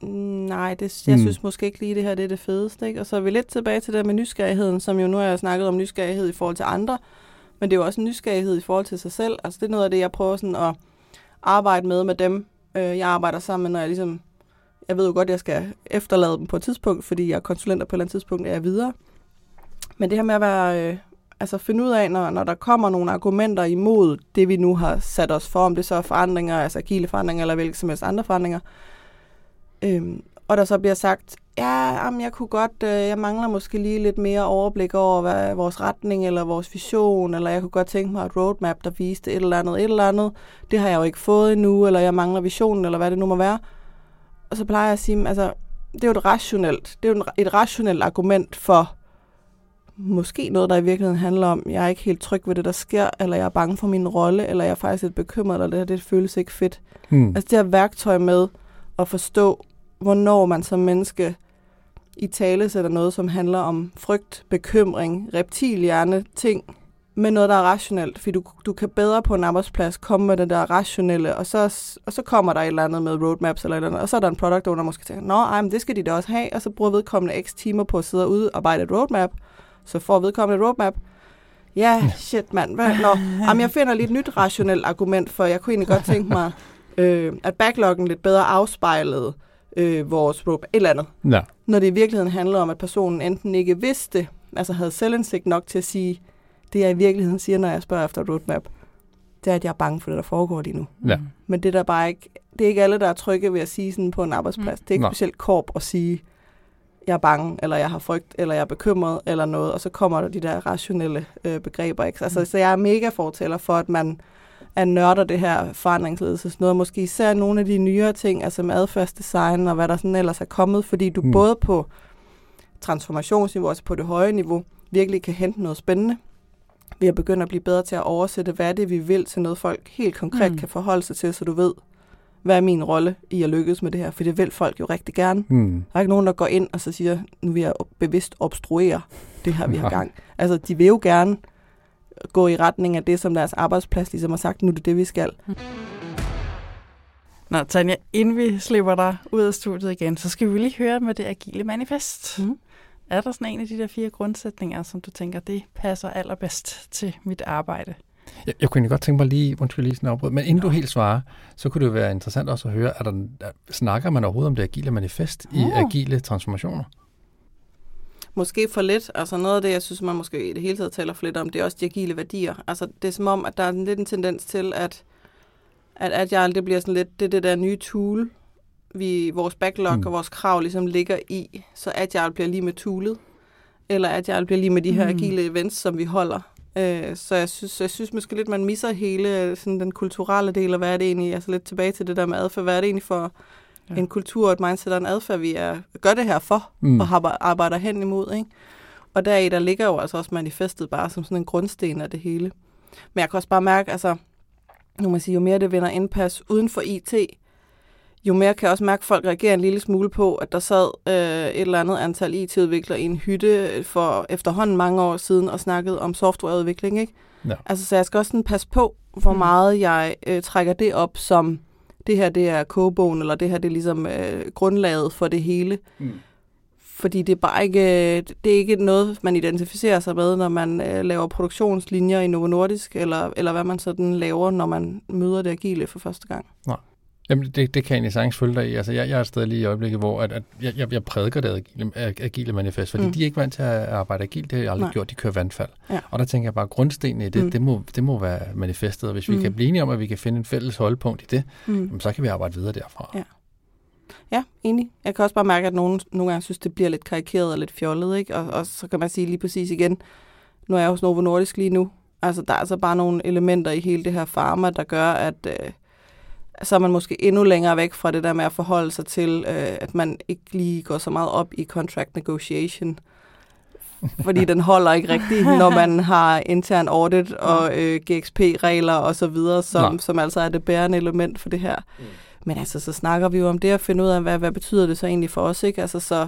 nej, det, jeg mm. synes måske ikke lige, det her det er det fedeste. Ikke? Og så er vi lidt tilbage til det med nysgerrigheden, som jo nu har jeg snakket om nysgerrighed i forhold til andre, men det er jo også en nysgerrighed i forhold til sig selv. Altså det er noget af det, jeg prøver sådan at arbejde med med dem, øh, jeg arbejder sammen med, når jeg ligesom... Jeg ved jo godt, at jeg skal efterlade dem på et tidspunkt, fordi jeg er konsulenter på et eller andet tidspunkt er jeg videre. Men det her med at være... Øh, altså finde ud af, når, når der kommer nogle argumenter imod det, vi nu har sat os for, om det så er forandringer, altså agile forandringer, eller hvilke som helst andre forandringer, øhm, og der så bliver sagt, ja, jamen, jeg kunne godt, øh, jeg mangler måske lige lidt mere overblik over hvad, vores retning eller vores vision, eller jeg kunne godt tænke mig et roadmap, der viste et eller andet, et eller andet. Det har jeg jo ikke fået endnu, eller jeg mangler visionen, eller hvad det nu må være. Og så plejer jeg at sige, altså, det er jo et rationelt, det er jo et rationelt argument for måske noget, der i virkeligheden handler om, jeg er ikke helt tryg ved det, der sker, eller jeg er bange for min rolle, eller jeg er faktisk lidt bekymret, eller det her, det føles ikke fedt. Hmm. Altså det her værktøj med at forstå, hvornår man som menneske i tale sætter noget, som handler om frygt, bekymring, reptilhjerne, ting, med noget, der er rationelt. Fordi du, du kan bedre på en arbejdsplads komme med det der rationelle, og så, og så kommer der et eller andet med roadmaps eller et eller andet, og så er der en product owner, der måske tænker, nå, ej, men det skal de da også have, og så bruger vedkommende x timer på at sidde og udarbejde et roadmap, så får vedkommende et roadmap, ja, shit mand, hvad, nå, jamen, jeg finder lidt nyt rationelt argument, for jeg kunne egentlig godt tænke mig, øh, at backloggen lidt bedre afspejlede, øh, vores roadmap, et eller andet. Ja. Når det i virkeligheden handler om, at personen enten ikke vidste, altså havde selvindsigt nok til at sige, det jeg i virkeligheden siger, når jeg spørger efter roadmap, det er, at jeg er bange for det, der foregår lige nu. Ja. Men det er der bare ikke, det er ikke alle, der er trygge ved at sige sådan på en arbejdsplads. Mm. Det er ikke Nå. specielt korp at sige, jeg er bange, eller jeg har frygt, eller jeg er bekymret, eller noget, og så kommer der de der rationelle øh, begreber. Ikke? Altså, mm. Så jeg er mega fortæller for, at man er nørder det her forandringsledelse, noget, måske især nogle af de nyere ting, altså med adfærdsdesign og hvad der sådan ellers er kommet, fordi du mm. både på transformationsniveau, altså på det høje niveau, virkelig kan hente noget spændende, ved at begynde at blive bedre til at oversætte, hvad er det, vi vil til noget, folk helt konkret mm. kan forholde sig til, så du ved, hvad er min rolle i at lykkes med det her? For det vil folk jo rigtig gerne. Mm. Der er ikke nogen, der går ind og så siger, nu vil jeg bevidst obstruere det her, vi har gang. Altså, de vil jo gerne gå i retning af det, som deres arbejdsplads ligesom har sagt, nu er det det, vi skal. Mm. Nå, Tanja, inden vi slipper dig ud af studiet igen, så skal vi lige høre med det agile manifest. Mm. Er der sådan en af de der fire grundsætninger, som du tænker, det passer allerbedst til mit arbejde? Jeg, jeg kunne godt tænke mig lige, undskyld lige sådan afbrud, men inden du helt svarer, så kunne det jo være interessant også at høre, er der, snakker man overhovedet om det agile manifest i uh. agile transformationer? Måske for lidt. Altså noget af det, jeg synes, man måske i det hele taget taler for lidt om, det er også de agile værdier. Altså det er som om, at der er en lidt en tendens til, at, at Agile det bliver sådan lidt det, det der nye tool, vi, vores backlog mm. og vores krav ligesom ligger i. Så Agile bliver lige med toolet, eller Agile bliver lige med de her mm. agile events, som vi holder. Øh, så jeg synes, jeg synes måske lidt, man misser hele sådan den kulturelle del, og hvad er det egentlig, altså lidt tilbage til det der med adfærd, hvad er det egentlig for ja. en kultur, et mindset og en adfærd, vi er, gør det her for, mm. og har, arbejder hen imod, ikke? Og deri, der ligger jo altså også manifestet bare som sådan en grundsten af det hele. Men jeg kan også bare mærke, altså, nu man sige, jo mere det vinder indpas uden for IT, jo mere kan jeg også mærke, at folk reagerer en lille smule på, at der sad øh, et eller andet antal IT-udviklere i en hytte for efterhånden mange år siden og snakkede om softwareudvikling. Ikke? Ja. Altså, så jeg skal også sådan passe på, hvor mm. meget jeg øh, trækker det op som, det her det er kogebogen, eller det her det er ligesom øh, grundlaget for det hele. Mm. Fordi det er bare ikke, det er ikke noget, man identificerer sig med, når man øh, laver produktionslinjer i Novo Nordisk, eller, eller hvad man sådan laver, når man møder det agile for første gang. Nej. Jamen, det, det kan jeg sagtens følge dig i. Altså, jeg, jeg er sted lige i øjeblikket, hvor at, at jeg, jeg prædiker det agile, agile manifest, fordi mm. de er ikke vant til at arbejde agilt. Det har jeg aldrig Nej. gjort. De kører vandfald. Ja. Og der tænker jeg bare, at grundstenen i det, mm. det, må, det må være manifestet. Og hvis vi mm. kan blive enige om, at vi kan finde en fælles holdpunkt i det, mm. jamen, så kan vi arbejde videre derfra. Ja. Ja, enig. Jeg kan også bare mærke, at nogen nogle gange synes, det bliver lidt karikeret og lidt fjollet, ikke? Og, og så kan man sige lige præcis igen, nu er jeg hos Novo Nordisk lige nu. Altså, der er altså bare nogle elementer i hele det her farma, der gør, at... Øh, så er man måske endnu længere væk fra det der med at forholde sig til, øh, at man ikke lige går så meget op i contract negotiation. Fordi den holder ikke rigtigt, når man har intern audit og øh, GXP-regler og så videre, som, som altså er det bærende element for det her. Mm. Men altså, så snakker vi jo om det at finde ud af, hvad, hvad betyder det så egentlig for os, ikke? Altså, så,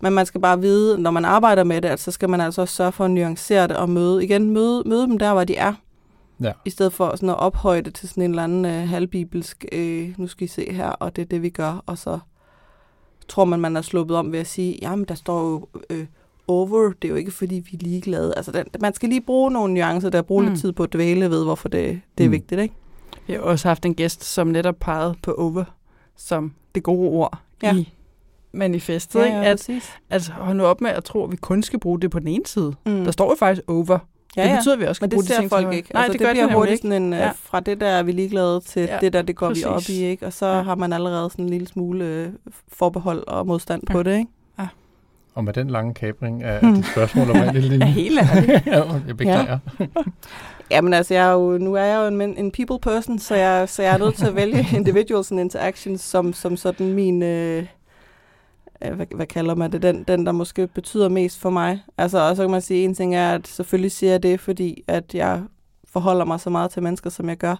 men man skal bare vide, når man arbejder med det, at så skal man altså også sørge for at nuancere det og møde, igen, møde, møde dem der, hvor de er. Ja. I stedet for sådan at ophøje det til sådan en eller anden øh, halvbibelsk, øh, nu skal I se her, og det er det, vi gør. Og så tror man, man er sluppet om ved at sige, jamen der står jo øh, over, det er jo ikke fordi, vi er ligeglade. Altså, den, man skal lige bruge nogle nuancer, der bruge mm. lidt tid på at dvæle ved, hvorfor det, det er mm. vigtigt, ikke? Vi har også haft en gæst, som netop pegede på over som det gode ord ja. i manifestet. Ja, ja, ikke? At, at holde nu op med at tro, at vi kun skal bruge det på den ene side. Mm. Der står jo faktisk over Ja, det betyder, at vi også skal Men det ser ting, folk ikke. Nej, altså, det, det bliver hurtigt sådan en, øh, ja. fra det der er vi ligeglade til ja, det der, det går præcis. vi op i, ikke? Og så ja. har man allerede sådan en lille smule øh, forbehold og modstand ja. på det, ikke? Ja. Og med den lange kabring af hmm. dit spørgsmål om en lille linje. Ja, helt ærligt. ja, jeg beklager. Ja. Jamen altså, jeg er jo, nu er jeg jo en, en people person, så jeg, så jeg er nødt til at vælge individuals and interactions som, som sådan min... Øh, hvad, hvad kalder man det, den, den, der måske betyder mest for mig. Altså, og så kan man sige, en ting er, at selvfølgelig siger jeg det, fordi at jeg forholder mig så meget til mennesker, som jeg gør.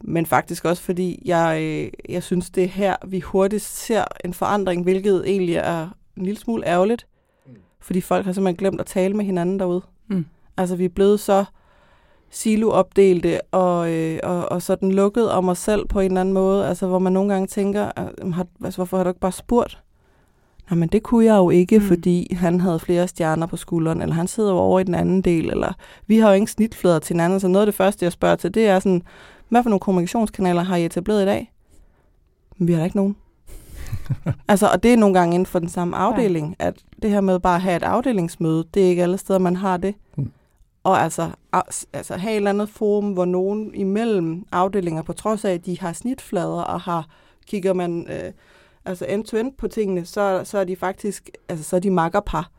Men faktisk også, fordi jeg, øh, jeg synes, det er her, vi hurtigt ser en forandring, hvilket egentlig er en lille smule ærgerligt. Mm. Fordi folk har simpelthen glemt at tale med hinanden derude. Mm. Altså, vi er blevet så siloopdelte og, øh, og, og sådan lukket om os selv på en eller anden måde, altså hvor man nogle gange tænker, har, altså, hvorfor har du ikke bare spurgt? Men det kunne jeg jo ikke, mm. fordi han havde flere stjerner på skulderen, eller han sidder jo over i den anden del, eller vi har jo ingen snitflader til hinanden, så noget af det første, jeg spørger til, det er sådan, hvad for nogle kommunikationskanaler har I etableret i dag? Men vi har da ikke nogen. altså, og det er nogle gange inden for den samme afdeling, ja. at det her med bare at have et afdelingsmøde, det er ikke alle steder, man har det. Mm. Og altså, altså have et eller andet forum, hvor nogen imellem afdelinger, på trods af, at de har snitflader og har, kigger man... Øh, altså end-to-end på tingene, så, så er de faktisk, altså så er de makkerpar.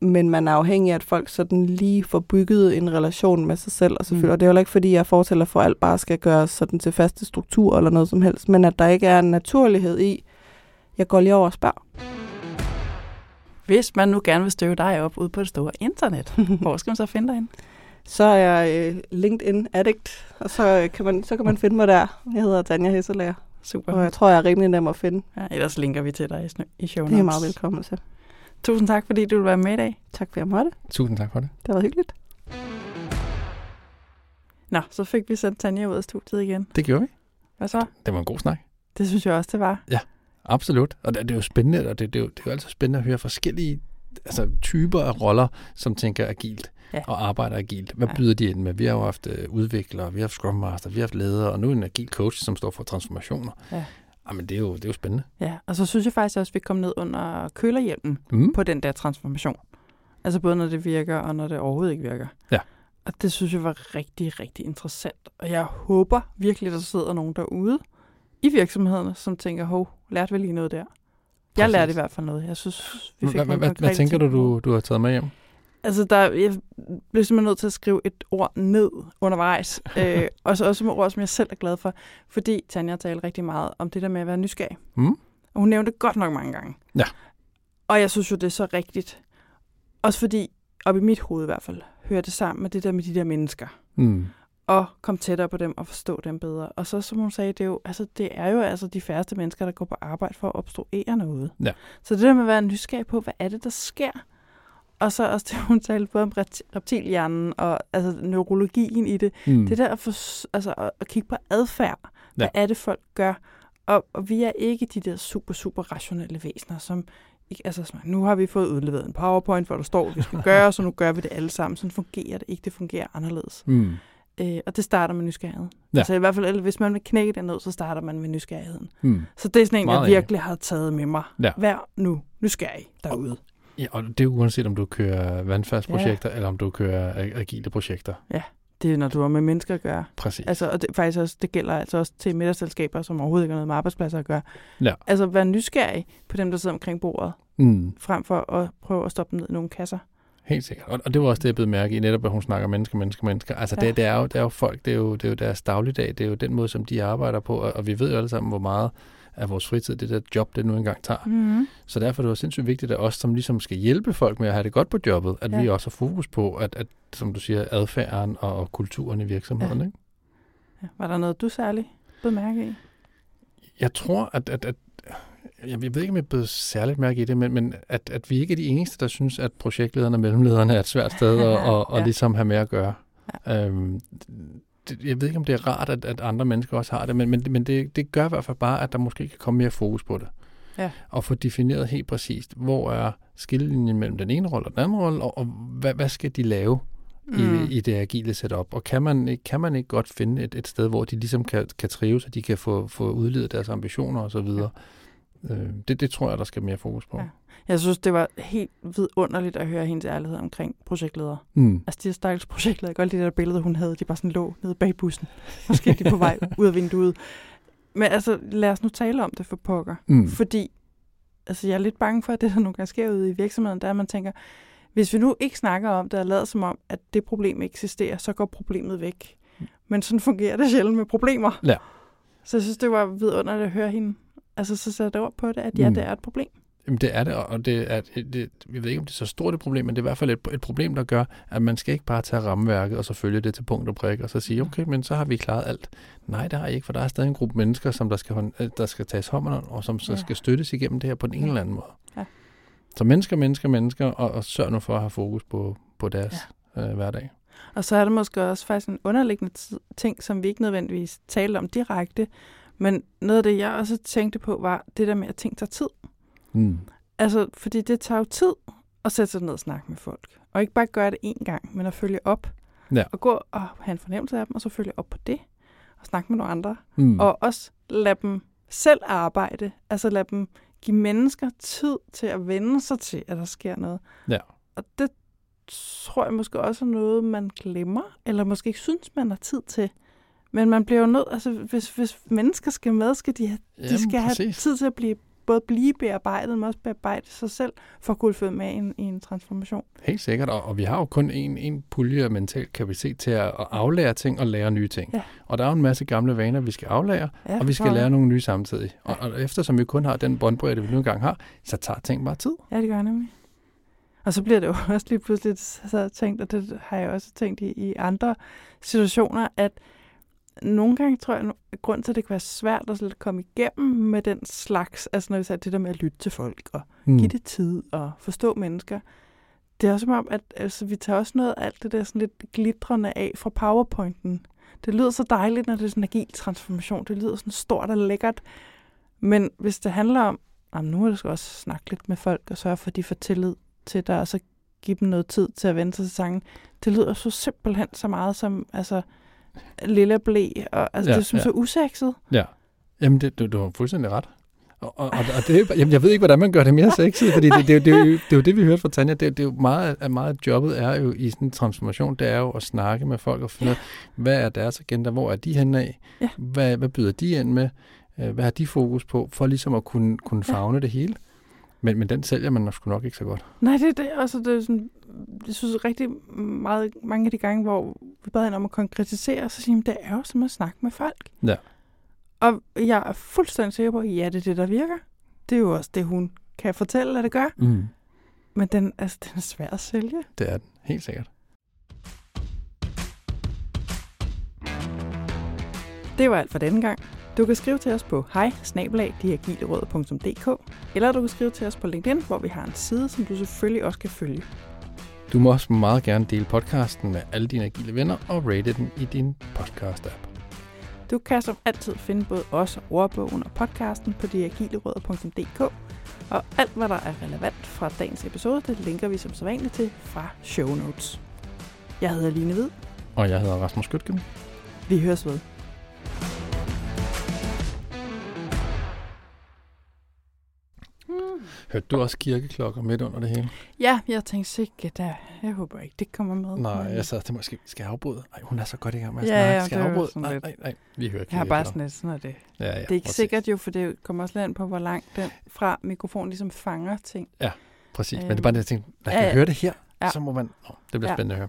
men man er afhængig af, at folk sådan lige får bygget en relation med sig selv, og selvfølgelig. Mm. Og det er jo ikke, fordi jeg fortæller for, at alt bare skal gøres sådan til faste struktur eller noget som helst, men at der ikke er en naturlighed i, jeg går lige over og spørger. Hvis man nu gerne vil støve dig op ud på det store internet, hvor skal man så finde dig ind? Så er jeg øh, LinkedIn addict, og så øh, kan, man, så kan man finde mig der. Jeg hedder Tanja Hesselager. Super. Og jeg tror, jeg er rimelig nem at finde. Ja, ellers linker vi til dig i, i show notes. Det er meget velkommen til. Tusind tak, fordi du vil være med i dag. Tak for, at jeg måtte. Tusind tak for det. Det var hyggeligt. Nå, så fik vi sendt Tanja ud af studiet igen. Det gjorde vi. Hvad så? Det var en god snak. Det synes jeg også, det var. Ja, absolut. Og det, det er jo spændende, og det, det, er jo, det er jo altid spændende at høre forskellige altså, typer af roller, som tænker agilt ja. og arbejder agilt. Hvad ja. byder de ind med? Vi har jo haft øh, udviklere, vi har haft Scrum Master, vi har haft ledere, og nu en agil coach, som står for transformationer. Ja. Jamen, det er, jo, det er jo spændende. Ja, og så synes jeg faktisk også, at vi kom ned under kølerhjelmen mm. på den der transformation. Altså både når det virker, og når det overhovedet ikke virker. Ja. Og det synes jeg var rigtig, rigtig interessant. Og jeg håber virkelig, at der sidder nogen derude i virksomhederne, som tænker, hov, lærte vi lige noget der. Præcis. Jeg lærte i hvert fald noget. Jeg synes, vi fik hvad, hvad, hvad tænker du, du, du har taget med hjem? Altså, der, jeg blev simpelthen nødt til at skrive et ord ned undervejs. øh, og så også med ord, som jeg selv er glad for. Fordi Tanja talte rigtig meget om det der med at være nysgerrig. Mm. Og hun nævnte det godt nok mange gange. Ja. Og jeg synes jo, det er så rigtigt. Også fordi, op i mit hoved i hvert fald, hører det sammen med det der med de der mennesker. Mm. Og komme tættere på dem og forstå dem bedre. Og så, som hun sagde, det er jo, altså, det er jo altså de færreste mennesker, der går på arbejde for at obstruere noget. Ja. Så det der med at være nysgerrig på, hvad er det, der sker? Og så også det, hun talte både om reptilhjernen og altså, neurologien i det. Mm. Det der at, for, altså, at, at kigge på adfærd. Hvad ja. er det, folk gør? Og, og vi er ikke de der super, super rationelle væsener, som ikke, altså, nu har vi fået udleveret en powerpoint, hvor der står, at vi skal gøre, så nu gør vi det alle sammen. Sådan fungerer det ikke. Det fungerer anderledes. Mm. Øh, og det starter med nysgerrighed. Ja. Altså i hvert fald, hvis man vil knække den ned, så starter man med nysgerrigheden. Mm. Så det er sådan en, Meget jeg virkelig har taget med mig. Ja. Vær nu nysgerrig derude. Ja, og det er uanset om du kører vandfærdsprojekter, ja. eller om du kører agile projekter. Ja, det er, når du har med mennesker at gøre. Præcis. Altså, og det, faktisk også, det gælder altså også til middagsselskaber, som overhovedet ikke har noget med arbejdspladser at gøre. Ja. Altså, vær nysgerrig på dem, der sidder omkring bordet, mm. frem for at prøve at stoppe dem ned i nogle kasser. Helt sikkert. Og, og det var også det, jeg blev mærke i, netop at hun snakker mennesker, mennesker, mennesker. Altså, ja. det, det, er jo, det er jo folk, det er jo, det er jo deres dagligdag, det er jo den måde, som de arbejder på, og, og vi ved jo alle sammen, hvor meget af vores fritid, det der job, det nu engang tager. Mm. Så derfor er det jo sindssygt vigtigt, at os, som ligesom skal hjælpe folk med at have det godt på jobbet, at ja. vi også har fokus på, at, at som du siger, adfærden og, og kulturen i virksomheden. Ja. Ikke? Ja. Var der noget, du særligt blev mærke i? Jeg tror, at, at, at jeg ved ikke, om jeg blevet særligt mærke i det, men, men at, at vi ikke er de eneste, der synes, at projektlederne og mellemlederne er et svært sted at, og, og ja. ligesom have med at gøre. Ja. Øhm, det, jeg ved ikke, om det er rart, at, at andre mennesker også har det, men, men, men det, det gør i hvert fald bare, at der måske kan komme mere fokus på det. Ja. Og få defineret helt præcist, hvor er skillelinjen mellem den ene rolle og den anden rolle, og, og hvad, hvad skal de lave mm. i, i det agile setup? Og kan man, kan man ikke godt finde et, et sted, hvor de ligesom kan, kan trives, og de kan få, få udledet deres ambitioner osv.? Ja. Øh, det, det tror jeg, der skal mere fokus på. Ja. Jeg synes, det var helt vidunderligt at høre hendes ærlighed omkring projektledere. Mm. Altså, de stakkels projektledere, jeg kan godt det der billede, hun havde, de bare sådan lå nede bag bussen. Måske de på vej ud af vinduet. Men altså, lad os nu tale om det for pokker. Mm. Fordi, altså, jeg er lidt bange for, at det, der nogle gange sker ude i virksomheden, der er, at man tænker, hvis vi nu ikke snakker om det og lader som om, at det problem eksisterer, så går problemet væk. Mm. Men sådan fungerer det sjældent med problemer. Ja. Så jeg synes, det var vidunderligt at høre hende. Altså, så sætter det ord på det, at ja, mm. det er et problem. Jamen det er det, og det er, det, jeg ved ikke, om det er så stort et problem, men det er i hvert fald et, et problem, der gør, at man skal ikke bare tage rammeværket og så følge det til punkt og prik, og så sige, okay, men så har vi klaret alt. Nej, det har I ikke, for der er stadig en gruppe mennesker, som der skal, øh, der skal tages hånd om, og som så ja. skal støttes igennem det her på den ene eller anden måde. Ja. Så mennesker, mennesker, mennesker, og, og sørg nu for at have fokus på, på deres ja. øh, hverdag. Og så er der måske også faktisk en underliggende ting, som vi ikke nødvendigvis talte om direkte, men noget af det, jeg også tænkte på, var det der med, at ting tager tid. Mm. Altså, fordi det tager jo tid at sætte sig ned og snakke med folk. Og ikke bare gøre det én gang, men at følge op. Ja. Og gå og have en fornemmelse af dem, og så følge op på det. Og snakke med nogle andre. Mm. Og også lade dem selv arbejde. Altså lade dem give mennesker tid til at vende sig til, at der sker noget. Ja. Og det tror jeg måske også er noget, man glemmer, eller måske ikke synes, man har tid til. Men man bliver jo nødt, altså hvis, hvis mennesker skal med, skal de, have, Jamen, de skal præcis. have tid til at blive både blive bearbejdet, men også bearbejde sig selv, for at kunne følge med i en, i en transformation. Helt sikkert, og, og vi har jo kun en, en pulje af mental kapacitet til at, at aflære ting og lære nye ting. Ja. Og der er jo en masse gamle vaner, vi skal aflære, Ja, og vi skal lære nogle nye samtidig. Og, og eftersom vi kun har den båndbredde, vi nu engang har, så tager ting bare tid. Ja, det gør nemlig. Og så bliver det jo også lige pludselig så tænkt, og det har jeg også tænkt i, i andre situationer, at nogle gange tror jeg, at grund til, at det kan være svært at komme igennem med den slags, altså når vi siger det der med at lytte til folk og Mm. give det tid og forstå mennesker, det er også som om, at altså, vi tager også noget af alt det der sådan lidt glitrende af fra PowerPointen. Det lyder så dejligt, når det er sådan en agil transformation. Det lyder sådan stort og lækkert. Men hvis det handler om, at nu er det også snakke lidt med folk og sørge for, at de får tillid til dig, og så give dem noget tid til at vende sig til sangen. Det lyder så simpelthen så meget som altså, lille blæ, og altså, Ja, ja, det er som ja. så usekset. Ja. Jamen, det, du, du har fuldstændig ret. Og, og, og, det, jamen, jeg ved ikke, hvordan man gør det mere sexet, fordi det, det, det, det, er jo, det er jo det, vi hørte fra Tanja. Det, det er jo meget, meget jobbet er jo i sådan en transformation, det er jo at snakke med folk og finde ud af, hvad er deres agenda, hvor er de henne af, Ja. hvad, hvad byder de ind med, Øh, hvad har de fokus på, for ligesom at kunne, kunne Ja. fagne det hele. Men, men den sælger man nok sgu nok ikke så godt. Nej, det er det. Altså, det er sådan, jeg synes rigtig meget, mange af de gange, hvor vi bad hende om at konkretisere, så siger hun, det er jo som at snakke med folk. Ja. Og jeg er fuldstændig sikker på, at ja, det er det, der virker. Det er jo også det, hun kan fortælle, at det gør. Mm. Men den, altså, den er svær at sælge. Det er den, helt sikkert. Det var alt for denne gang. Du kan skrive til os på hej eller du kan skrive til os på LinkedIn, hvor vi har en side, som du selvfølgelig også kan følge. Du må også meget gerne dele podcasten med alle dine agile venner og rate den i din podcast-app. Du kan som altid finde både os og ordbogen og podcasten på deagilerødder.dk, og alt, hvad der er relevant fra dagens episode, det linker vi som sædvanligt til fra show notes. Jeg hedder Line Hvid. Og jeg hedder Rasmus Skytgen. Vi høres ved. Hørte du også kirkeklokker midt under det hele? Ja, jeg tænkte sikkert, der. jeg håber ikke, det kommer med. Nej, men jeg sad til måske skal jeg afbryde? Nej, hun er så godt i gang med at Ja, snakke. ja, skal jeg afbryde? sådan Nej, lidt- nej, nej. Vi hører jeg har bare sådan lidt, sådan er det. Ja, ja, Det er ikke præcis. sikkert jo, for det kommer også lidt an på, hvor langt den fra mikrofonen ligesom fanger ting. Præcis, men det er Øhm, bare det, jeg tænkte, lad ja, ja, ja. høre det her, Ja. så må man... Nå, det bliver Ja. spændende at høre.